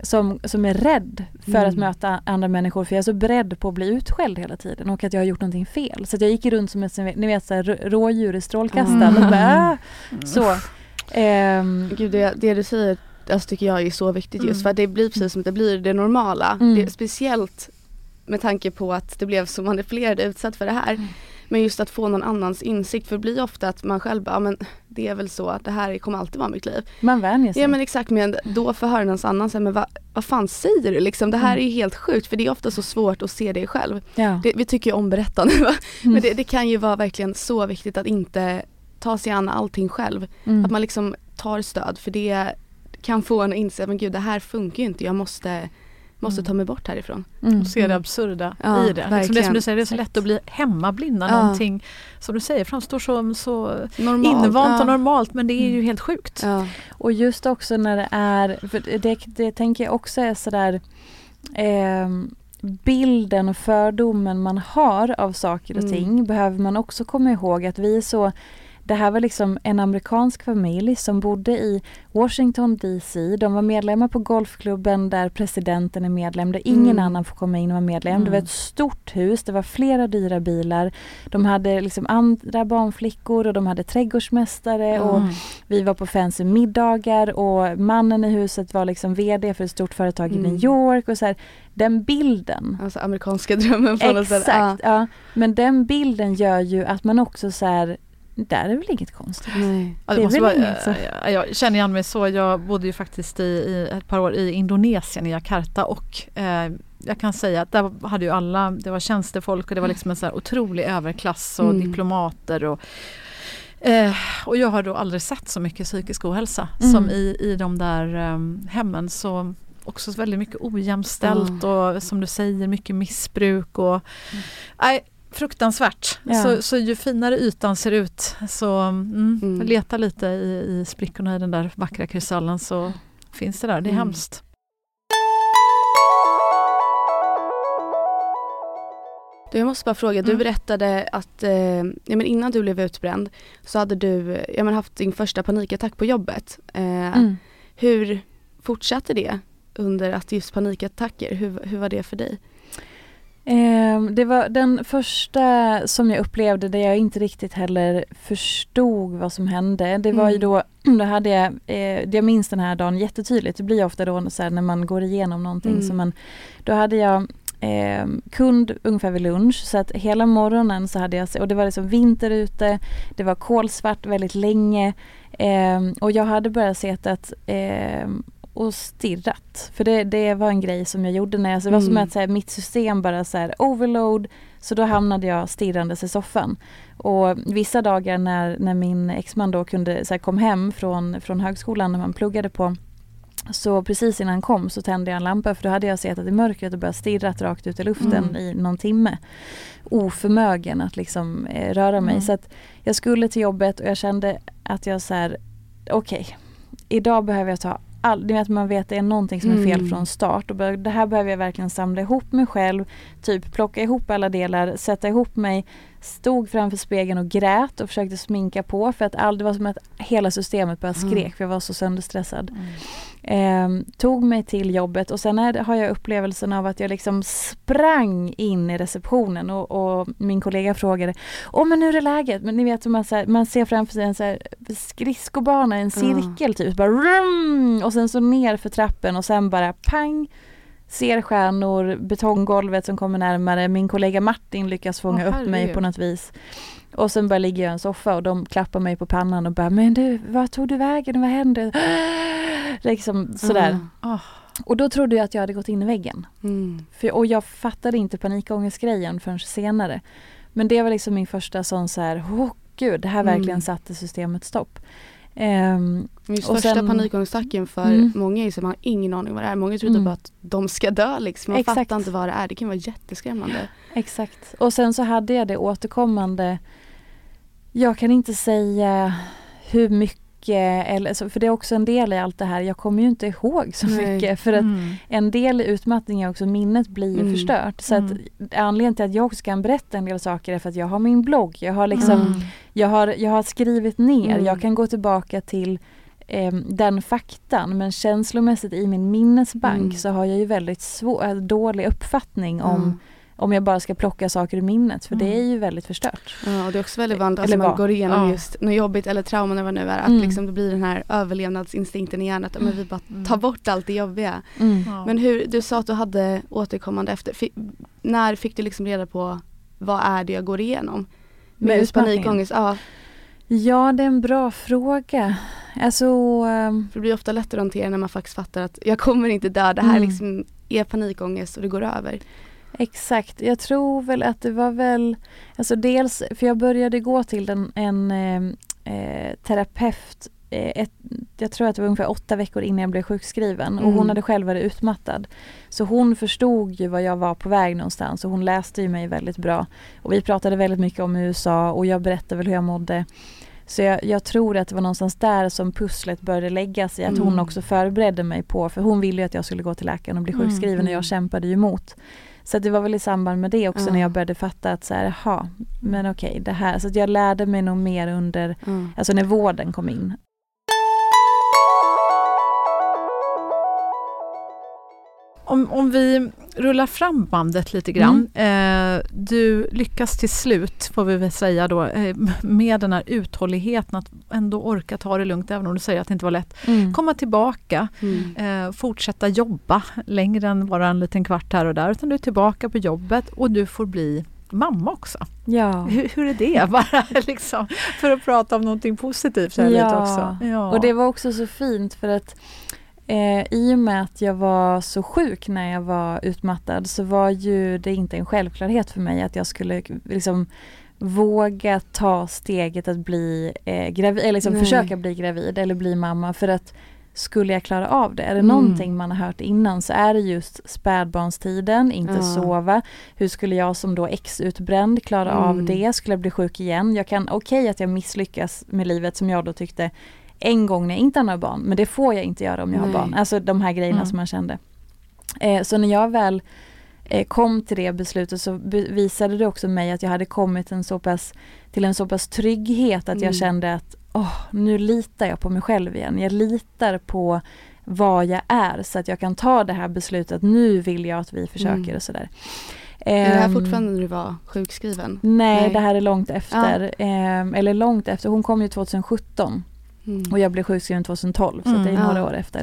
som, som är rädd för Mm. att möta andra människor för jag är så beredd på att bli utskälld hela tiden och att jag har gjort någonting fel. Så att jag gick runt som ett ni vet, så här, rå- rådjur i strålkastaren Mm. bara, "Ah!" så. Gud det, det du säger alltså, tycker jag är så viktigt just Mm. för att det blir precis som det blir det normala. Mm. Det, speciellt med tanke på att det blev så manipulerad och utsatt för det här. Mm. Men just att få någon annans insikt för det blir ofta att man själv bara, ja, men det är väl så att det här kommer alltid vara mitt liv. man vänjer sig. Ja men exakt men då får höra någon annan säga men vad, vad fan säger du liksom? Det här Mm. är ju helt sjukt för det är ofta så svårt att se det själv. ja. Det, vi tycker ju om berättande va? Mm. Men det, det kan ju vara verkligen så viktigt att inte ta sig an allting själv. Mm. Att man liksom tar stöd för det kan få en att inse men gud det här funkar ju inte, jag måste, måste Mm. ta mig bort härifrån. Mm. Och se det absurda Ja, i det. Liksom det som du säger, det är så lätt att bli hemmablind när Ja. någonting som du säger framstår som så Normalt. invant ja. och normalt men det är ju Mm. helt sjukt. Ja. Och just också när det är, för det, det tänker jag också är sådär ehm, bilden och fördomen man har av saker och Mm. ting behöver man också komma ihåg att vi är så det här var liksom en amerikansk familj som bodde i Washington DC. De var medlemmar på golfklubben där presidenten är medlem, där ingen Mm. annan får komma in och vara medlem. Det var Mm. ett stort hus, det var flera dyra bilar. De hade liksom andra barnflickor och de hade trädgårdsmästare och Mm. vi var på fancy middagar och mannen i huset var liksom VD för ett stort företag Mm. i New York och så här, den bilden. Alltså amerikanska drömmen på något sätt. Exakt, ja. Men den bilden gör ju att man också så här, där är väl inget konstigt. Nej. Ja, Det är måste vara- inget så. eh, jag känner igen mig så. Jag bodde ju faktiskt i, i ett par år i Indonesien, i Jakarta och eh, jag kan säga att där hade ju alla, det var tjänstefolk och det var liksom en så här otrolig överklass och Mm. diplomater och Eh, och jag har då aldrig sett så mycket psykisk ohälsa mm. som i, i de där um, hemmen. Så också väldigt mycket ojämställt mm. och som du säger mycket missbruk och mm. Fruktansvärt. Ja. Så, så ju finare ytan ser ut så mm, mm. leta lite i, i sprickorna i den där vackra kristallen så finns det där. Det är mm. hemskt. Du, jag måste bara fråga, du mm. berättade att eh, ja, men innan du blev utbränd så hade du ja, men haft din första panikattack på jobbet. Eh, mm. Hur fortsatte det under att just panikattacker? Hur, hur var det för dig? Eh, det var den första som jag upplevde där jag inte riktigt heller förstod vad som hände. Det var mm. ju då, då hade jag, eh, jag minns den här dagen jättetydligt. Det blir ofta då så här, när man går igenom någonting. Mm. Så man, då hade jag eh, kund ungefär vid lunch så att hela morgonen så hade jag, och det var liksom vinter ute, det var kolsvart väldigt länge eh, och jag hade börjat se att eh, och stirrat. För det, det var en grej som jag gjorde när jag, så det var mm. som att så här, mitt system bara så här, overload så då hamnade jag stirrandes i soffan. Och vissa dagar när, när min exman då kunde, så här, kom hem från, från högskolan när man pluggade på så precis innan han kom så tände jag en lampa för då hade jag sett att i mörkret och börjat stirrat rakt ut i luften mm. i någon timme. Oförmögen att liksom eh, röra mig. Mm. Så att jag skulle till jobbet och jag kände att jag så här, okej, okay, idag behöver jag ta all, det att man vet att det är någonting som är fel mm. från start. Och det här behöver jag verkligen samla ihop mig själv. Typ plocka ihop alla delar, sätta ihop mig. Stod framför spegeln och grät och försökte sminka på för att all, det var som att hela systemet bara skrek mm. för jag var så sönderstressad. Mm. Eh, tog mig till jobbet och sen är, har jag upplevelsen av att jag liksom sprang in i receptionen och, och min kollega frågade Åh men hur är läget? Men ni vet man, så här, man ser framför sig en så här skridskobana, en cirkel mm. typ. Bara, rum, och sen så ner för trappen och sen bara pang ser stjärnor, betonggolvet som kommer närmare. Min kollega Martin lyckas fånga oh, upp mig på något vis. Och sen bara ligger jag i en soffa och de klappar mig på pannan och bara Men du, vad tog du vägen? Vad hände? liksom sådär. Mm. Oh. Och då trodde jag att jag hade gått in i väggen. Mm. För, och jag fattade inte panikångestgrejen förrän senare. Men det var liksom min första sån så här, oh gud, det här mm. verkligen satte systemet stopp. Um, Just första sen, panikångestattacken för mm. många är så man har ingen aning vad det är. Många tror typ mm. att de ska dö liksom. Man Exakt. fattar inte vad det är. Det kan vara jätteskrämmande. Exakt. Och sen så hade jag det återkommande. Jag kan inte säga hur mycket eller, för det är också en del i allt det här. Jag kommer ju inte ihåg så Nej. mycket för att mm. en del i utmattning är också minnet blir mm. förstört. Så att mm. anledningen till att jag också kan berätta en del saker är för att jag har min blogg. Jag har liksom, mm. jag har, jag har skrivit ner, mm. jag kan gå tillbaka till eh, den faktan men känslomässigt i min minnesbank mm. så har jag ju väldigt svår, dålig uppfattning om om jag bara ska plocka saker ur minnet för mm. det är ju väldigt förstört. Ja och det är också väldigt vanligt, alltså man går igenom ja. just något jobbigt eller trauma eller vad det nu är, att mm. liksom det blir den här överlevnadsinstinkten i hjärnan, att men vi bara mm. tar bort allt det jobbiga. Mm. Ja. Men hur, du sa att du hade återkommande efter, F när fick du liksom reda på vad är det jag går igenom? Med just panikångest? Ja. ja det är en bra fråga. Alltså. För det blir ofta lättare att hantera när man faktiskt fattar att jag kommer inte dö, det här mm. liksom är panikångest och det går över. Exakt, jag tror väl att det var väl, alltså dels, för jag började gå till en, en eh, eh terapeut eh, ett, jag tror att det var ungefär åtta veckor innan jag blev sjukskriven och hon mm. hade själv varit utmattad. Så hon förstod ju var jag var på väg någonstans och hon läste ju mig väldigt bra. Och vi pratade väldigt mycket om USA och jag berättade väl hur jag mådde. Så jag, jag, tror att det var någonstans där som pusslet började läggas i att mm. hon också förberedde mig på, för hon ville ju att jag skulle gå till läkaren och bli mm, sjukskriven mm. och jag kämpade ju emot. Så det var väl i samband med det också mm. när jag började fatta att så här, jaha, men okej det här. Så att jag lärde mig nog mer under, mm. alltså när vården kom in. Om, om vi rullar fram bandet lite grann. Mm. Eh, du lyckas till slut, får vi väl säga då, eh, med den här uthålligheten att ändå orka ta det lugnt, även om du säger att det inte var lätt. Mm. Komma tillbaka, mm. eh, fortsätta jobba längre än bara en liten kvart här och där, utan du är tillbaka på jobbet och du får bli mamma också. Ja. Hur, hur är det? Bara liksom, för att prata om någonting positivt. ja. lite också. Ja. Och det var också så fint för att Eh, I och med att jag var så sjuk när jag var utmattad så var ju det inte en självklarhet för mig att jag skulle liksom våga ta steget att bli eh, gravid, eller liksom försöka bli gravid eller bli mamma för att skulle jag klara av det? Är det mm. någonting man har hört innan så är det just spädbarnstiden, inte ja. sova. Hur skulle jag som då ex-utbränd klara mm. av det? Skulle jag bli sjuk igen? Jag kan, okej okay att jag misslyckas med livet som jag då tyckte en gång när jag inte har några barn, men det får jag inte göra om jag Nej. har barn. Alltså de här grejerna mm. som man kände. Eh, så när jag väl eh, kom till det beslutet så visade det också mig att jag hade kommit en så pass, till en så pass trygghet att mm. jag kände att oh, nu litar jag på mig själv igen. Jag litar på vad jag är så att jag kan ta det här beslutet. Nu vill jag att vi försöker mm. och sådär. Är det här ehm, fortfarande när du var sjukskriven? Nej, nej. det här är långt efter. Ja. Um, eller långt efter. Hon kom ju 2017 mm. och jag blev sjukskriven 2012 så det är mm. några ja. år efter.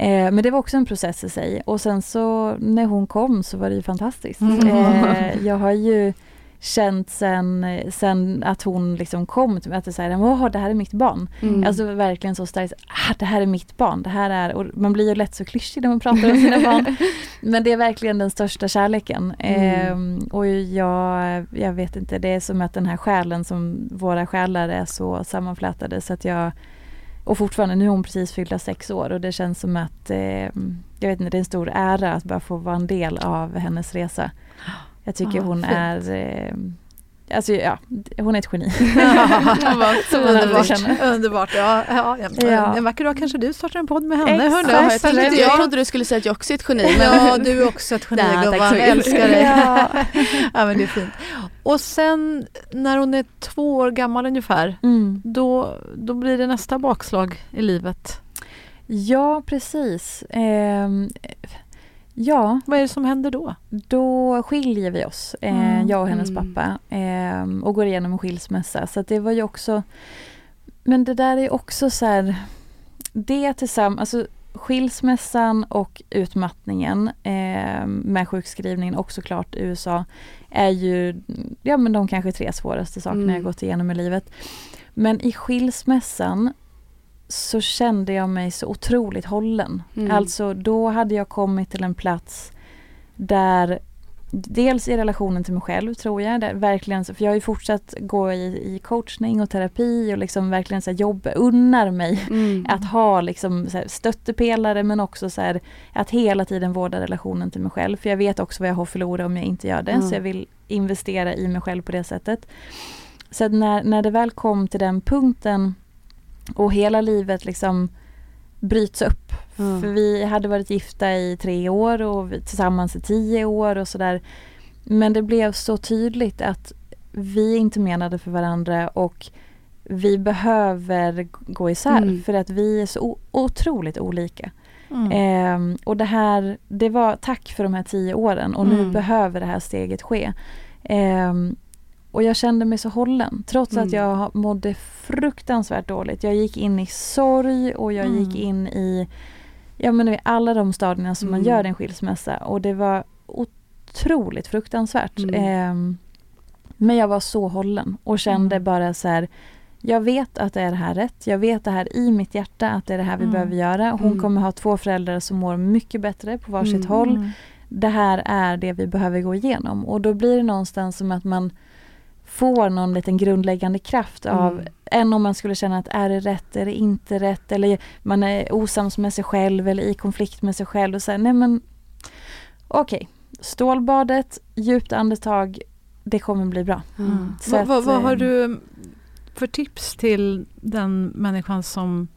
Uh, men det var också en process i sig och sen så när hon kom så var det ju fantastiskt. Uh, jag har ju känt sen, sen att hon liksom kom till mig, att det, så här, det här är mitt barn. Mm. Alltså verkligen så starkt, ah, det här är mitt barn. Det här är, och man blir ju lätt så klyschig när man pratar om sina barn. Men det är verkligen den största kärleken. Mm. Eh, och jag, jag vet inte, det är som att den här själen som våra själar är så sammanflätade så att jag och fortfarande, nu är hon precis fyllda sex år och det känns som att eh, jag vet inte, det är en stor ära att bara få vara en del av hennes resa. Jag tycker ah, hon fint. är eh, Alltså ja, hon är ett geni. underbart. underbart. Ja, ja, ja. En vacker dag kanske du startar en podd med henne. Exakt. Jag, tänkte, jag trodde du skulle säga att jag också är ett geni. Men... Ja, du är också ett geni gumman. Älskar dig. ja. ja, men det är fint. Och sen när hon är två år gammal ungefär, mm. då, då blir det nästa bakslag i livet. Ja, precis. Eh, Ja. Vad är det som händer då? Då skiljer vi oss, eh, mm. jag och hennes mm. pappa, eh, och går igenom en skilsmässa. Så det var ju också... Men det där är också så här... Det tillsammans, alltså skilsmässan och utmattningen eh, med sjukskrivningen och såklart USA är ju ja, men de kanske tre svåraste sakerna mm. jag gått igenom i livet. Men i skilsmässan så kände jag mig så otroligt hållen. Mm. Alltså då hade jag kommit till en plats där Dels i relationen till mig själv tror jag, där verkligen, för jag har ju fortsatt gå i, i coachning och terapi och liksom verkligen så jobba, unnar mig mm. att ha liksom så stöttepelare men också så här, att hela tiden vårda relationen till mig själv. För jag vet också vad jag har förlorat om jag inte gör det, mm. så jag vill investera i mig själv på det sättet. Så när, när det väl kom till den punkten och hela livet liksom bryts upp. Mm. För vi hade varit gifta i tre år och tillsammans i tio år och sådär. Men det blev så tydligt att vi inte menade för varandra och vi behöver gå isär mm. för att vi är så otroligt olika. Mm. Eh, och det här, det var tack för de här tio åren och nu mm. behöver det här steget ske. Eh, och jag kände mig så hållen trots mm. att jag mådde fruktansvärt dåligt. Jag gick in i sorg och jag mm. gick in i ja, men alla de stadierna som mm. man gör i en skilsmässa och det var otroligt fruktansvärt. Eh, men jag var så hållen och kände mm. bara så här jag vet att det är det här rätt. Jag vet det här i mitt hjärta att det är det här vi mm. behöver göra. Hon mm. kommer ha två föräldrar som mår mycket bättre på varsitt mm. håll. Det här är det vi behöver gå igenom och då blir det någonstans som att man får någon liten grundläggande kraft av mm. än om man skulle känna att är det rätt, är det inte rätt eller man är osams med sig själv eller i konflikt med sig själv och säger nej men okej, okay. stålbadet, djupt andetag, det kommer bli bra. Mm. Vad, vad, vad har eh, du för tips till den människan som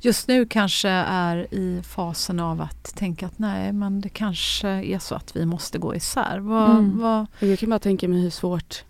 just nu kanske är i fasen av att tänka att nej men det kanske är så att vi måste gå isär. Vad, mm. vad... Jag kan bara tänka mig hur svårt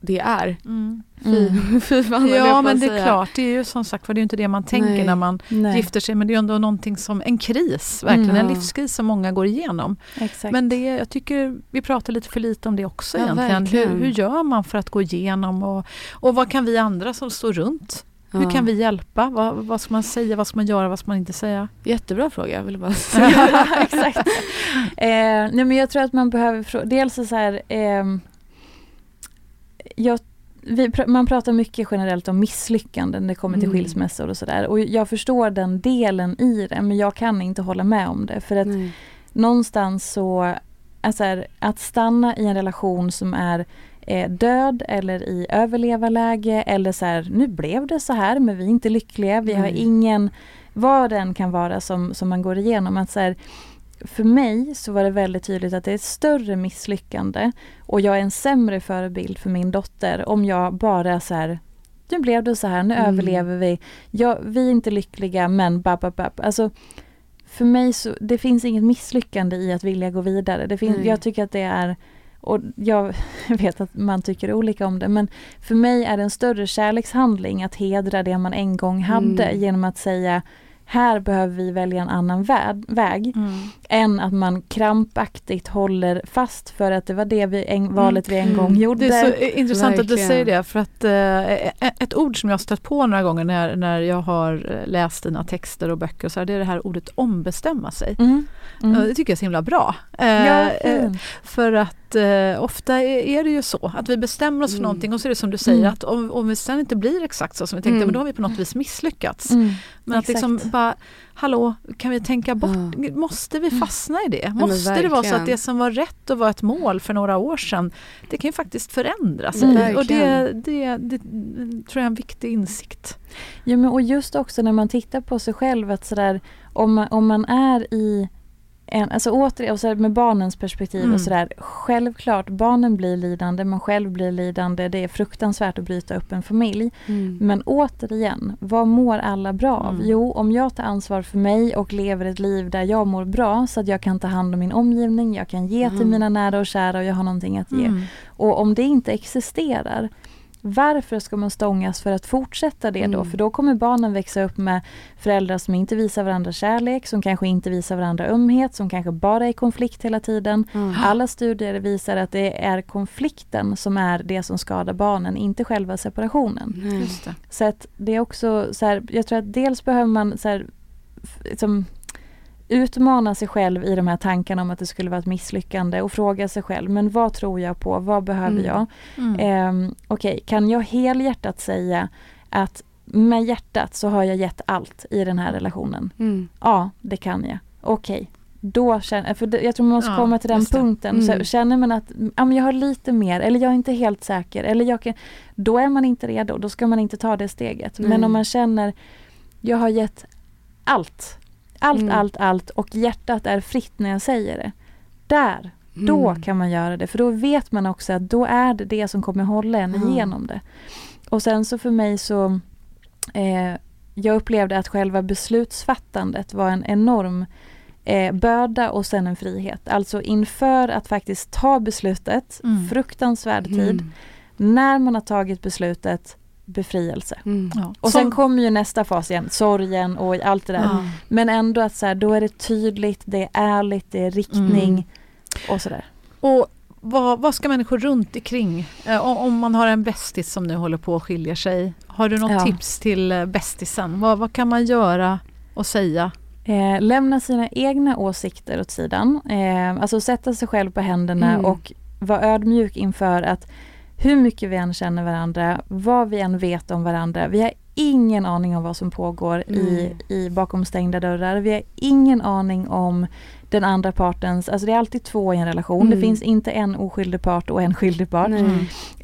det är. Mm. Fy, mm. fy fan, ja men det är klart, det är ju som sagt det är ju inte det man tänker Nej. när man Nej. gifter sig men det är ändå någonting som en kris, verkligen mm. en livskris som många går igenom. Exakt. Men det, jag tycker vi pratar lite för lite om det också ja, egentligen. Hur, hur, gör man för att gå igenom och, och vad kan vi andra som står runt Ja. Hur kan vi hjälpa? Vad, vad, ska man säga, vad ska man göra, vad ska man inte säga? Jättebra fråga, vill bara säga. exakt. Eh, nej men jag tror att man behöver, dels så här, eh, jag, vi, man pratar mycket generellt om misslyckanden när det kommer till mm. skilsmässor och sådär. Och jag förstår den delen i det men jag kan inte hålla med om det. För att Nej. någonstans så, alltså här, att stanna i en relation som är eh, död eller i överlevarläge eller så här, nu blev det så här men vi är inte lyckliga, vi har ingen, vad den kan vara som, som man går igenom. Att så här, för mig så var det väldigt tydligt att det är ett större misslyckande och jag är en sämre förebild för min dotter om jag bara så här nu blev det så här, nu mm. överlever vi. Ja, vi är inte lyckliga men bap. Alltså, för mig så, det finns inget misslyckande i att vilja gå vidare. Det finns, Jag tycker att det är och jag vet att man tycker olika om det men för mig är det en större kärlekshandling att hedra det man en gång hade mm. genom att säga här behöver vi välja en annan väg, mm. än att man krampaktigt håller fast för att det var det vi en, valet vi en gång mm. gjorde. Det är så intressant Verkligen. att du säger det för att eh, ett ord som jag stött på några gånger när, när jag har eh, läst dina texter och böcker och så här, det är det här ordet ombestämma sig. Mm. Mm. Det tycker jag är så himla bra. Ja, eh, för att eh, ofta är, det ju så att vi bestämmer oss för mm. någonting och så är det som du säger mm. att om, om vi sen inte blir exakt så som vi tänkte, mm. men då har vi på något vis misslyckats. Mm. Men att liksom bara, hallå, kan vi tänka bort, måste vi mm. fastna i det? Måste ja, det vara så att det som var rätt och var ett mål för några år sedan, det kan ju faktiskt förändras. Mm. Och det, det, det, tror jag är en viktig insikt. Ja, men och just också när man tittar på sig själv, att sådär, om man, om man är i en, alltså återigen, och så med barnens perspektiv mm. och sådär. Självklart, barnen blir lidande, man själv blir lidande. Det är fruktansvärt att bryta upp en familj. Mm. Men återigen, vad mår alla bra av? Mm. Jo, om jag tar ansvar för mig och lever ett liv där jag mår bra så att jag kan ta hand om min omgivning, jag kan ge till mm. mina nära och kära och jag har någonting att ge. Mm. Och om det inte existerar, varför ska man stångas för att fortsätta det då? Mm. För då kommer barnen växa upp med föräldrar som inte visar varandra kärlek, som kanske inte visar varandra ömhet, som kanske bara är i konflikt hela tiden. Mm. Alla studier visar att det är konflikten som är det som skadar barnen, inte själva separationen. Mm. Så att det är också så här, jag tror att dels behöver man så här, som utmana sig själv i de här tankarna om att det skulle vara ett misslyckande och fråga sig själv, men vad tror jag på? Vad behöver mm. jag? Mm. Eh, Okej, okay, kan jag helhjärtat säga att med hjärtat så har jag gett allt i den här relationen? Mm. Ja, det kan jag. Okej, okay. då känner, för jag tror man måste ja, komma till den punkten. Mm. Så känner man att ja, men jag har lite mer eller jag är inte helt säker eller jag kan, då är man inte redo. Då ska man inte ta det steget. Men om man känner jag har gett allt allt, mm. allt, allt och hjärtat är fritt när jag säger det. Där, mm. då kan man göra det. För då vet man också att då är det det som kommer hålla en mm. igenom det. Och sen så för mig så eh, jag upplevde att själva beslutsfattandet var en enorm eh, börda och sen en frihet. Alltså inför att faktiskt ta beslutet, mm. fruktansvärd tid. Mm. När man har tagit beslutet, befrielse. Mm. Ja. Och sen kommer ju nästa fas igen, sorgen och allt det där. Ja. Men ändå att så här, då är det tydligt, det är ärligt, det är riktning mm. och sådär. Och vad, vad, ska människor runt omkring, eh, om man har en bästis som nu håller på att skilja sig, har du något ja. tips till eh, bästisen? Vad, vad, kan man göra och säga? Eh, lämna sina egna åsikter åt sidan, eh, alltså sätta sig själv på händerna mm. och vara ödmjuk inför att hur mycket vi än känner varandra, vad vi än vet om varandra. Vi har ingen aning om vad som pågår mm. i, i bakom stängda dörrar. Vi har ingen aning om den andra partens, alltså det är alltid två i en relation. Mm. Det finns inte en oskyldig part och en skyldig part.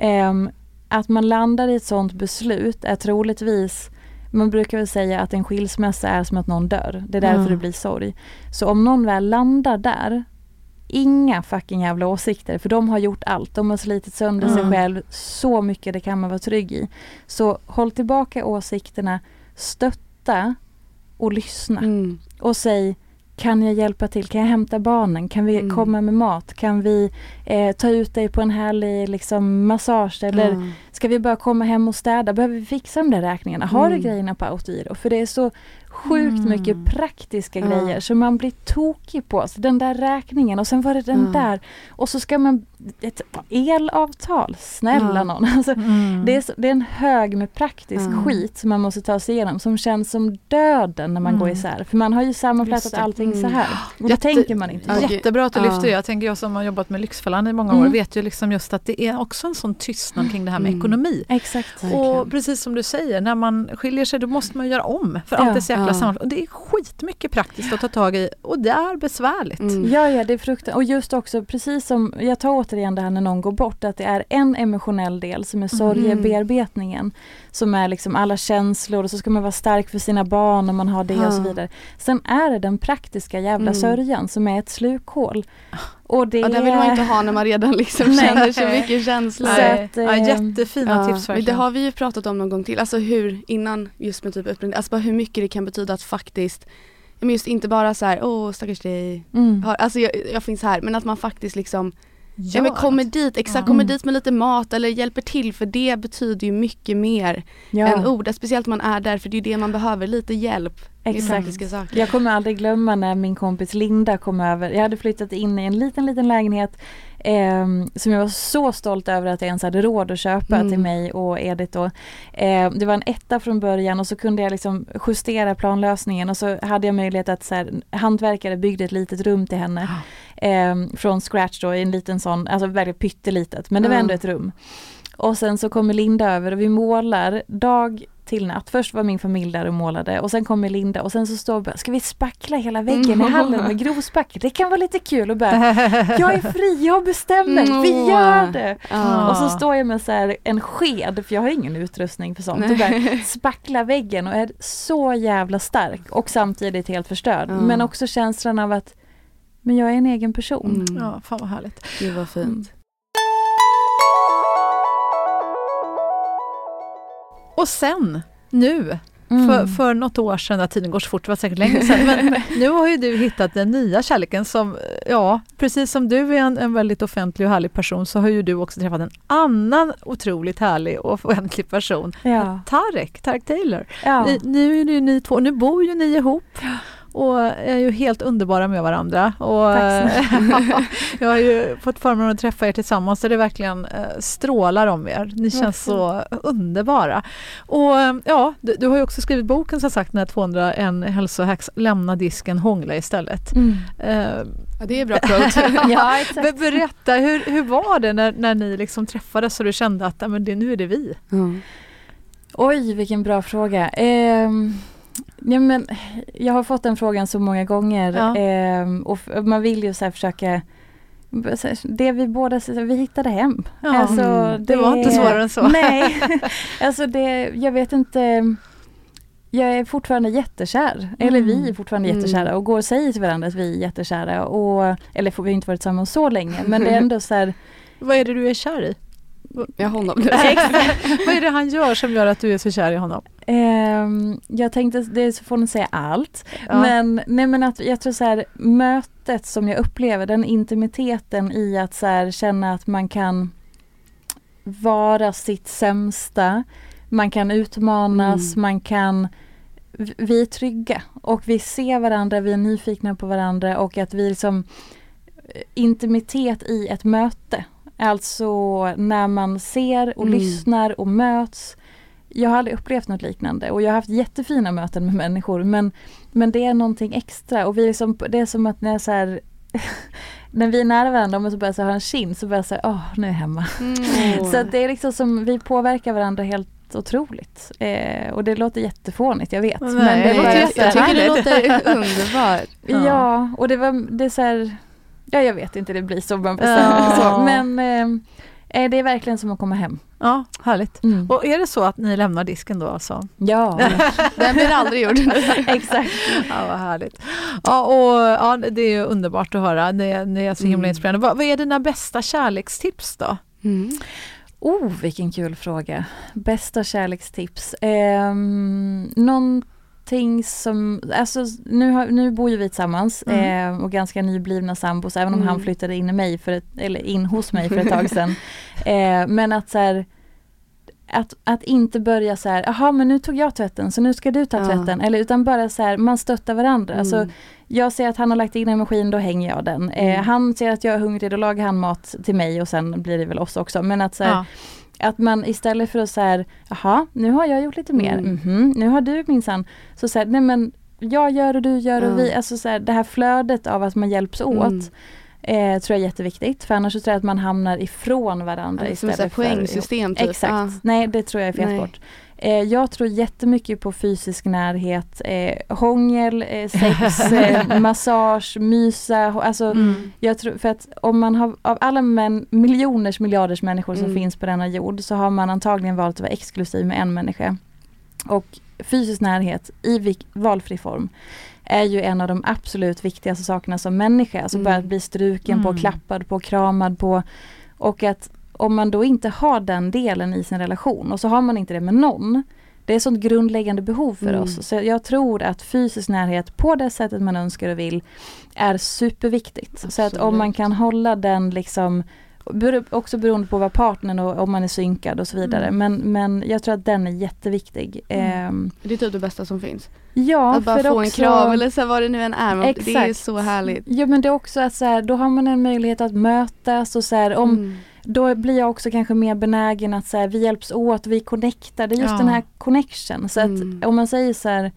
Um, att man landar i ett sånt beslut är troligtvis man brukar väl säga att en skilsmässa är som att någon dör. Det är därför mm. det blir sorg. Så om någon väl landar där inga fucking jävla åsikter för de har gjort allt. De har slitit sönder mm. sig själv så mycket det kan man vara trygg i. Så håll tillbaka åsikterna, stötta och lyssna. Mm. Och säg kan jag hjälpa till? Kan jag hämta barnen? Kan vi mm. komma med mat? Kan vi eh, ta ut dig på en härlig liksom, massage? Eller mm. Ska vi bara komma hem och städa? Behöver vi fixa de där räkningarna? Har du mm. grejerna på autogiro? För det är så sjukt mm. mycket praktiska ja. grejer så man blir tokig på. Så den där räkningen och sen var det den ja. där. Och så ska man, ett elavtal, snälla ja. någon. Alltså, mm. det, är så, det är en hög med praktisk skit som man måste ta sig igenom som känns som döden när man mm. går isär. För man har ju sammanfattat allting så här. Mm. Och Jätte, tänker man inte. Jättebra att du lyfter det. Jag tänker jag som har jobbat med Lyxfällan i många år mm. vet ju liksom just att det är också en sån tystnad kring det här med ekonomi ekonomi. Exakt. Och precis som du säger, när man skiljer sig då måste man göra om för allt är så jäkla ja. Och det är skitmycket praktiskt att ta tag i och det är besvärligt. Mm. Ja, ja, det är fruktansvärt. Och just också precis som, jag tar återigen det här när någon går bort, att det är en emotionell del som är sorgebearbetningen. Mm. Som är liksom alla känslor och så ska man vara stark för sina barn om man har det ja. och så vidare. Sen är det den praktiska jävla mm. sörjan som är ett slukhål. Och det... Ja, den vill man inte ha när man redan liksom känner så mycket känslor. Så att, ja, eh, jättefina ja, tips verkligen. Det har vi ju pratat om någon gång till, alltså hur innan just med typ upprymning, alltså bara hur mycket det kan betyda att faktiskt men just inte bara så här, åh stackars dig, mm. alltså jag, jag, finns här, men att man faktiskt liksom Ja, men kommer dit, exakt, ja. kommer dit med lite mat eller hjälper till för det betyder ju mycket mer ja. än ord. Speciellt man är där för det är det man behöver, lite hjälp Exakt. Jag kommer aldrig glömma när min kompis Linda kom över. Jag hade flyttat in i en liten, liten lägenhet eh, som jag var så stolt över att jag ens hade råd att köpa mm. till mig och Edith då. Eh, det var en etta från början och så kunde jag liksom justera planlösningen och så hade jag möjlighet att så här, hantverkare byggde ett litet rum till henne. Eh, från scratch då i en liten sån, alltså verkligen pyttelitet men det var ändå ett rum. Och sen så kommer Linda över och vi målar dag till natt. Först var min familj där och målade och sen kommer Linda och sen så står vi ska vi spackla hela väggen mm. i hallen med grovspackel? Det kan vara lite kul och bara, jag är fri, jag bestämmer, mm. vi gör det! Mm. Och så står jag med så här en sked, för jag har ingen utrustning för sånt, och bara spackla väggen och är så jävla stark och samtidigt helt förstörd. Men också känslan av att men jag är en egen person. Mm. Ja, fan vad härligt. Det var fint. Och sen, nu, Mm. För, för något år sedan, tiden går så fort, det var säkert länge sedan, men nu har ju du hittat den nya kärleken som, ja, precis som du är en, en väldigt offentlig och härlig person så har ju du också träffat en annan otroligt härlig och offentlig person, ja. Tarek, Tarek Taylor. Ja. Ni, nu är ju ni två, nu bor ju ni ihop och är ju helt underbara med varandra. Och, jag har ju fått förmånen att träffa er tillsammans så det verkligen eh, strålar om er. Ni känns så underbara. Och ja, du, du, har ju också skrivit boken som sagt, när 201 hälsohacks, lämna disken, hångla istället. Mm. Uh, ja, det är bra quote. ja, Berätta, hur, hur var det när, när ni liksom träffades och du kände att men det, nu är det vi? Mm. Oj, vilken bra fråga. Um Ja, men, jag har fått den frågan så många gånger ja. eh, och man vill ju så försöka det vi båda vi hittade hem. Ja, alltså, det, det, var inte svårare än så. Nej, alltså det, jag vet inte. Jag är fortfarande jättekär, mm. eller vi är mm. fortfarande mm. jättekära och går och säger till varandra att vi är jättekära. Och, eller vi har inte varit tillsammans så länge men det är ändå så här, Vad är det du är kär i? Ja, honom. Vad är det han gör som gör att du är så kär i honom? Um, jag tänkte, det får ni säga allt. Ja. Men, nej men att jag tror så här, mötet som jag upplever, den intimiteten i att så här, känna att man kan vara sitt sämsta. Man kan utmanas, mm. man kan vi är trygga och vi ser varandra, vi är nyfikna på varandra och att vi liksom eh, intimitet i ett möte Alltså när man ser och mm. lyssnar och möts. Jag har aldrig upplevt något liknande och jag har haft jättefina möten med människor men, men det är någonting extra och vi är som, det är som att när jag så här, när vi är nära varandra och så börjar jag ha en kind så börjar jag säga åh nu är jag hemma. Mm. så det är liksom som vi påverkar varandra helt otroligt. Eh, och det låter jättefånigt, jag vet. Nej, men det låter, jag, jag tycker det låter underbart. Ja. ja, och det var det är så här, Ja jag vet inte, det blir så man ja. så. Men eh, eh, det är verkligen som att komma hem. Ja, härligt. Mm. Och är det så att ni lämnar disken då alltså? Ja. Den blir aldrig gjord. Exakt. Ja, vad härligt. Ja, och, ja, det är underbart att höra. Det, det är så himla mm. inspirerande. Vad, vad, är dina bästa kärlekstips då? Mm. Oh, vilken kul fråga. Bästa kärlekstips. Eh, någon någonting som, alltså nu, har, nu bor ju vi tillsammans mm. eh, och ganska nyblivna sambos även om mm. han flyttade in i mig för ett, eller in hos mig för ett tag sedan. Eh, men att så här, att, att inte börja så här, jaha men nu tog jag tvätten så nu ska du ta tvätten. Eller utan bara så här, man stöttar varandra. Mm. Alltså, jag ser att han har lagt in en maskin, då hänger jag den. Eh, mm. han ser att jag är hungrig, då lagar han mat till mig och sen blir det väl oss också. Men att så här, ja. Att man istället för att säga, jaha, nu har jag gjort lite mer, mm. mm nu har du minsann, så säger nej men jag gör och du gör och vi, alltså så här, det här flödet av att man hjälps åt. Mm. Eh, tror jag är jätteviktigt för annars så tror jag att man hamnar ifrån varandra Ja, som istället ett poängsystem för... typ. Exakt. Ja. Nej det tror jag är fel Nej. Eh, jag tror jättemycket på fysisk närhet, eh, hångel, eh, sex, eh, massage, mysa. Alltså, Mm. jag tror, för att om man har, av alla män, miljoners miljarders människor som Mm. finns på denna jord så har man antagligen valt att vara exklusiv med en människa. Och fysisk närhet i vik- valfri form är ju en av de absolut viktigaste sakerna som människa. Alltså Mm. bara att bli struken på, Mm. klappad på, kramad på. Och att om man då inte har den delen i sin relation och så har man inte det med någon. Det är ett sånt grundläggande behov för Mm. oss. Så jag tror att fysisk närhet på det sättet man önskar och vill är superviktigt. Så att om Absolut. man kan hålla den liksom Också beroende på vad partnern och om man är synkad och så vidare. Mm. Men, men jag tror att den är jätteviktig. Mm. Ehm, Det är typ det bästa som finns. ja, att bara för få en också, krav eller så vad det nu än är. Man, det är Exakt. så härligt. Ja men det är också att så här, då har man en möjlighet att mötas och så här, om, Mm. Då blir jag också kanske mer benägen att så här, vi hjälps åt, vi connectar. Det är just Ja. den här connection. Så Mm. att om man säger så här,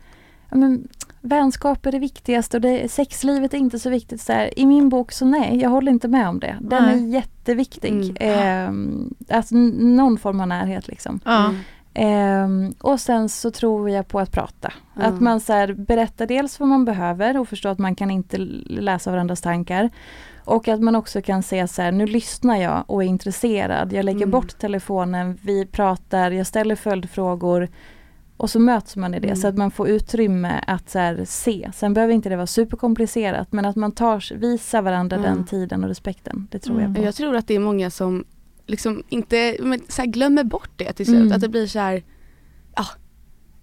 ja, men, vänskap är det viktigaste och det, sexlivet är inte så viktigt. Så här, I min bok så nej, jag håller inte med om det. Den Nej. är jätteviktig. Mm. Ehm, alltså någon form av närhet liksom. Ja. Mm. Ehm, och sen så tror jag på att prata. Ja. Att man så här, berättar dels vad man behöver och förstår att man kan inte läsa varandras tankar. Och att man också kan säga så här, nu lyssnar jag och är intresserad. Jag lägger Mm. bort telefonen, vi pratar, jag ställer följdfrågor. Och så möts man i det Mm. så att man får utrymme att så här, se. Sen behöver inte det vara superkomplicerat men att man tar, visar varandra Ja. den tiden och respekten. Det tror Mm. jag på. Jag tror att det är många som liksom inte, men så glömmer bort det till slut. Mm. Att det blir så här, ja,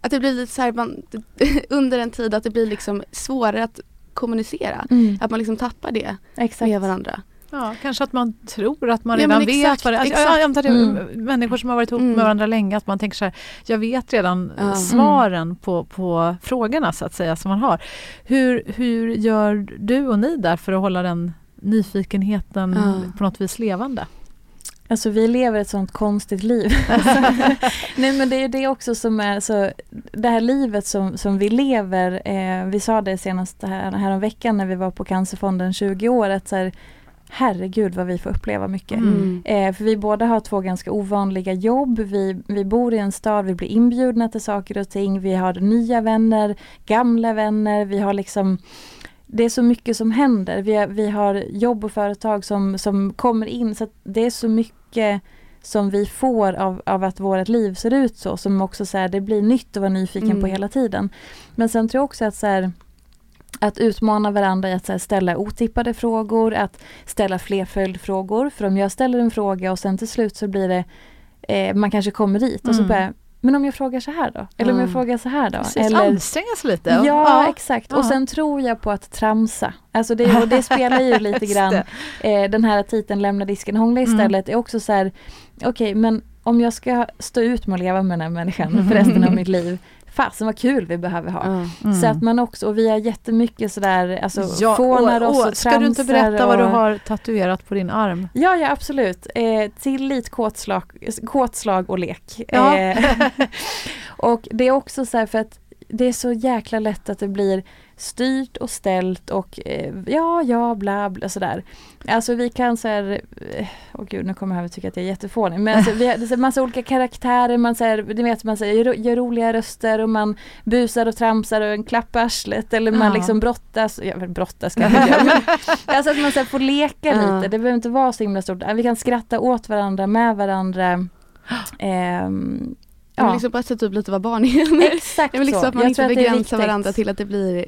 att det blir lite så här, man, under en tid att det blir liksom svårare att kommunicera. Mm, Att man liksom tappar det exakt. med varandra. Ja, kanske att man tror att man Ja, redan men vet exakt, vad det är. Alltså, exakt. jag antar det Mm. människor som har varit ihop Mm. med varandra länge, att man tänker så här, jag vet redan Ja. svaren på, på frågorna så att säga som man har. Hur, hur gör du och ni där för att hålla den nyfikenheten Ja. på något vis levande? Alltså vi lever ett sånt konstigt liv. Nej men det är det också som är så, det här livet som, som vi lever, eh, vi sa det senast här, här veckan när vi var på Cancerfonden 20 år, att så här, herregud vad vi får uppleva mycket. Mm. Eh, för vi båda har två ganska ovanliga jobb, vi, vi bor i en stad, vi blir inbjudna till saker och ting, vi har nya vänner, gamla vänner, vi har liksom det är så mycket som händer. Vi har, vi har jobb och företag som, som kommer in så det är så mycket som vi får av, av att vårt liv ser ut så som också så här, det blir nytt att vara nyfiken på Mm. hela tiden. Men sen tror jag också att så här, att utmana varandra i att så här, ställa otippade frågor, att ställa fler följdfrågor. För om jag ställer en fråga och sen till slut så blir det, eh, man kanske kommer dit och så Mm. bara, men om jag frågar så här då? Eller om jag Ja. frågar så här då? Precis, Eller, anstränga sig lite. Ja, exakt. Ja. Och sen tror jag på att tramsa. Alltså det, och det spelar ju lite grann, eh, den här titeln Lämna disken hångla Mm. istället är också så här, okej men om jag ska stå ut med att leva med den här människan för resten av mitt liv, fasen vad kul vi behöver ha. Mm. Så att man också, och vi har jättemycket sådär, alltså Ja, fånar oss åh, och Ska du inte berätta vad du och- har tatuerat på din arm? Ja, ja absolut. Eh, tillit, kåtslag, kåtslag och lek. Ja. Eh, och det är också så här för att det är så jäkla lätt att det blir styrt och ställt och eh, ja, ja, bla, bla sådär. Alltså vi kan så här, eh, åh gud nu kommer jag att tycka att jag är jättefånig, men alltså, vi har det är massa olika karaktärer, man säger, ni vet man säger, gör, gör roliga röster och man busar och tramsar och en klapp arslet eller man Ja. liksom brottas, ja men brottas kan jag men alltså att man så här, får leka Ja. lite, det behöver inte vara så himla stort, vi kan skratta åt varandra, med varandra. Ehm, Ja. Liksom på ett sätt typ lite vara barn igen. exakt Jag vill liksom så. att man Jag inte begränsar varandra till att det blir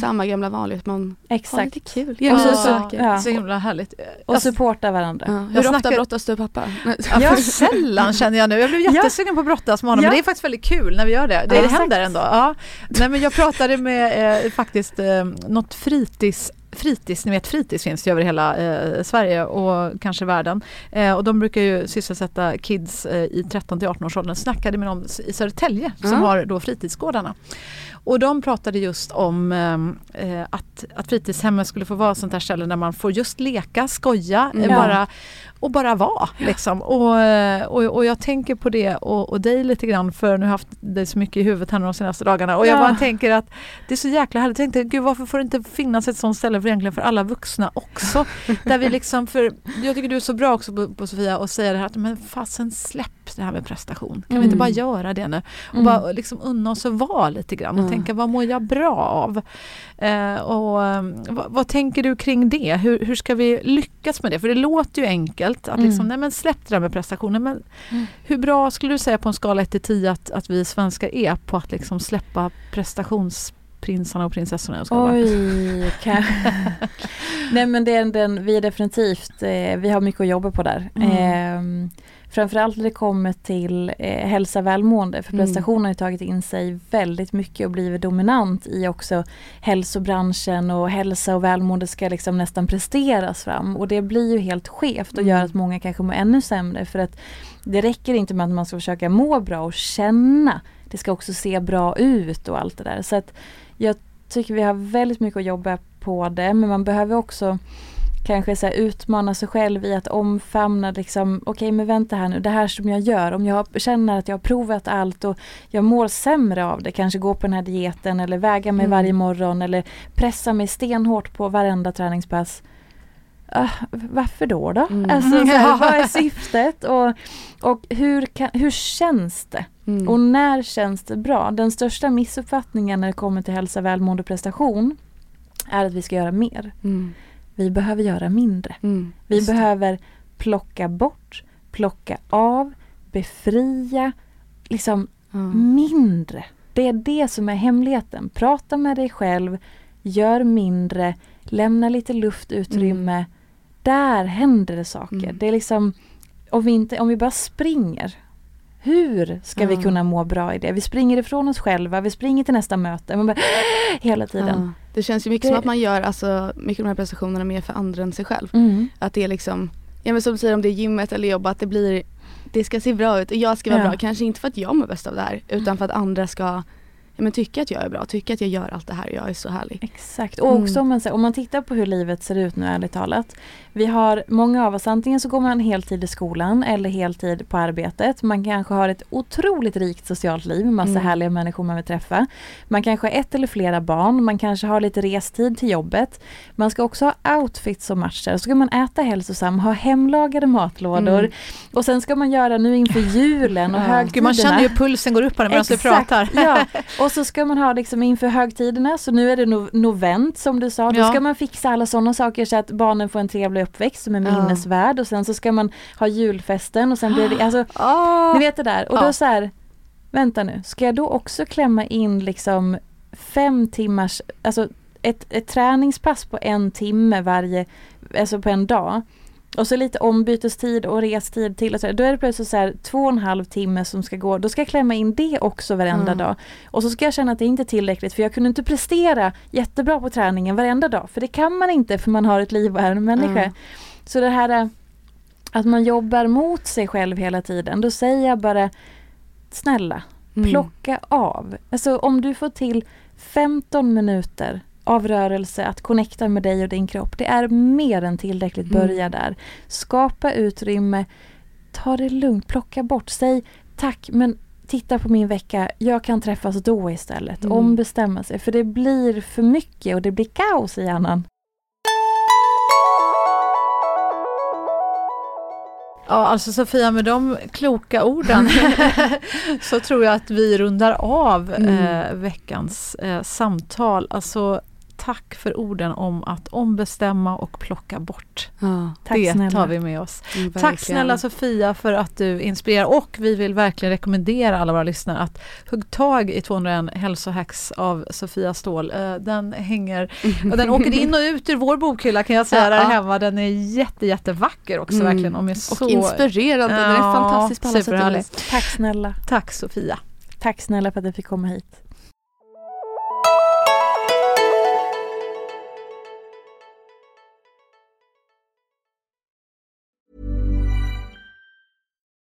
samma gamla vanliga. Att man har Exakt. lite kul. Och så- ja. så- saker. ja. Så himla härligt. Och Jag- supporta varandra. Ja. Jag Hur ofta snackar- brottas du och pappa? Ja, sällan känner jag nu. Jag blev jättesugen på att brottas med honom, Ja. men det är faktiskt väldigt kul när vi gör det. Det Ja, händer exakt. ändå. Ja. Nej, men jag pratade med eh, faktiskt eh, något fritids fritids, ni vet fritids finns ju över hela eh, Sverige och kanske världen. Eh, och de brukar ju sysselsätta kids eh, i 13 till 18 års åldern. Snackade med dem i Södertälje som Ja. har då fritidsgårdarna. Och de pratade just om eh, eh, att, att fritidshemmet skulle få vara ett sånt här ställe där man får just leka, skoja, Mm. bara och bara vara. Liksom. Och, eh, och, och jag tänker på det och, och dig lite grann för nu har jag haft dig så mycket i huvudet här de senaste dagarna och jag bara tänker att det är så jäkla härligt. Jag tänkte, gud varför får det inte finnas ett sånt ställe för egentligen för alla vuxna också? där vi liksom, för jag tycker du är så bra också på, på Sofia och säga det här att men fasen släpp det här med prestation. Kan mm. vi inte bara mm. göra det nu? Och mm. bara liksom unna oss att vara lite grann och tänka vad mår jag bra av? Eh, och vad, vad, tänker du kring det? Hur, hur ska vi lyckas med det? För det låter ju enkelt att liksom, mm. nej men släpp det där med prestationer. Men hur bra skulle du säga på en skala 1 till 10 att, att vi svenskar är på att liksom släppa prestationsprinsarna och prinsessorna? Oj, kan... Nej men det är den, vi är definitivt, eh, vi har mycket att jobba på där. Mm. Eh, Framförallt när det kommer till eh, hälsa välmående för mm. prestationen har tagit in sig väldigt mycket och blivit dominant i också hälsobranschen och hälsa och välmående ska liksom nästan presteras fram och det blir ju helt skevt och mm. gör att många kanske mår ännu sämre för att det räcker inte med att man ska försöka må bra och känna. Det ska också se bra ut och allt det där. Så att jag tycker vi har väldigt mycket att jobba på det men man behöver också kanske så utmana sig själv i att omfamna liksom, okej okay, men vänta här nu, det här som jag gör, om jag känner att jag har provat allt och jag mår sämre av det, kanske gå på den här dieten eller väga mig mm. varje morgon eller pressa mig stenhårt på varenda träningspass. Uh, varför då då? Mm. Alltså, så här, vad är syftet och, och hur, kan, hur känns det? Mm. Och när känns det bra? Den största missuppfattningen när det kommer till hälsa, välmående och prestation är att vi ska göra mer. Mm vi behöver göra mindre. Mm, vi behöver plocka bort, plocka av, befria, liksom mm. mindre. Det är det som är hemligheten. Prata med dig själv, gör mindre, lämna lite luftutrymme. Mm. Där händer det saker. Mm. Det är liksom, om vi, inte, om vi bara springer hur ska ja. vi kunna må bra i det? Vi springer ifrån oss själva, vi springer till nästa möte. Man bara, hela tiden. Ja. Det känns ju mycket det... som att man gör alltså, mycket av de här prestationerna mer för andra än sig själv. Mm. Att det är liksom, ja men som du säger om det är gymmet eller jobb, att det blir det ska se bra ut och jag ska vara ja. bra. Kanske inte för att jag mår bäst av det här utan för att andra ska ja, men tycka att jag är bra, tycka att jag gör allt det här och jag är så härlig. Exakt, och också mm. om, man, om man tittar på hur livet ser ut nu ärligt talat. Vi har många av oss, antingen så går man heltid i skolan eller heltid på arbetet. Man kanske har ett otroligt rikt socialt liv, massa mm. härliga människor man vill träffa. Man kanske har ett eller flera barn, man kanske har lite restid till jobbet. Man ska också ha outfits och matcher, så ska man äta hälsosamt, ha hemlagade matlådor. Mm. Och sen ska man göra nu inför julen och ja. högtiderna. Man känner ju pulsen går upp på medan du pratar. Ja. Och så ska man ha liksom inför högtiderna, så nu är det no novent som du sa, då ska man fixa alla sådana saker så att barnen får en trevlig uppväxt som är minnesvärd och sen så ska man ha julfesten och sen blir det, alltså, oh. ni vet det där. Och då så här, vänta nu, ska jag då också klämma in liksom fem timmars, alltså ett, ett träningspass på en timme varje, alltså på en dag. Och så lite ombytestid och restid till och så. Då är det plötsligt så här två och en halv timme som ska gå. Då ska jag klämma in det också varenda mm. dag. Och så ska jag känna att det inte är tillräckligt för jag kunde inte prestera jättebra på träningen varenda dag. För det kan man inte för man har ett liv och är en människa. Mm. Så det här eh, att man jobbar mot sig själv hela tiden. Då säger jag bara snälla, mm. plocka av. Alltså om du får till 15 minuter av rörelse, att connecta med dig och din kropp. Det är mer än tillräckligt. Börja mm. där. Skapa utrymme. Ta det lugnt, plocka bort. Säg tack men titta på min vecka, jag kan träffas då istället. Mm. Ombestämma sig för det blir för mycket och det blir kaos i hjärnan. Ja, alltså Sofia, med de kloka orden så tror jag att vi rundar av mm. eh, veckans eh, samtal. Alltså tack för orden om att ombestämma och plocka bort. Ja, det snälla. tar vi med oss. Mm, tack snälla Sofia för att du inspirerar och vi vill verkligen rekommendera alla våra lyssnare att hugg tag i 201 hälsohacks av Sofia Ståhl. Uh, den hänger, och den åker in och ut ur vår bokhylla kan jag säga ja, där hemma. Den är jätte jättevacker också mm. verkligen. Och, så, och inspirerande, den är fantastisk på alla sätt och vis. Tack snälla. Tack Sofia. Tack snälla för att jag fick komma hit.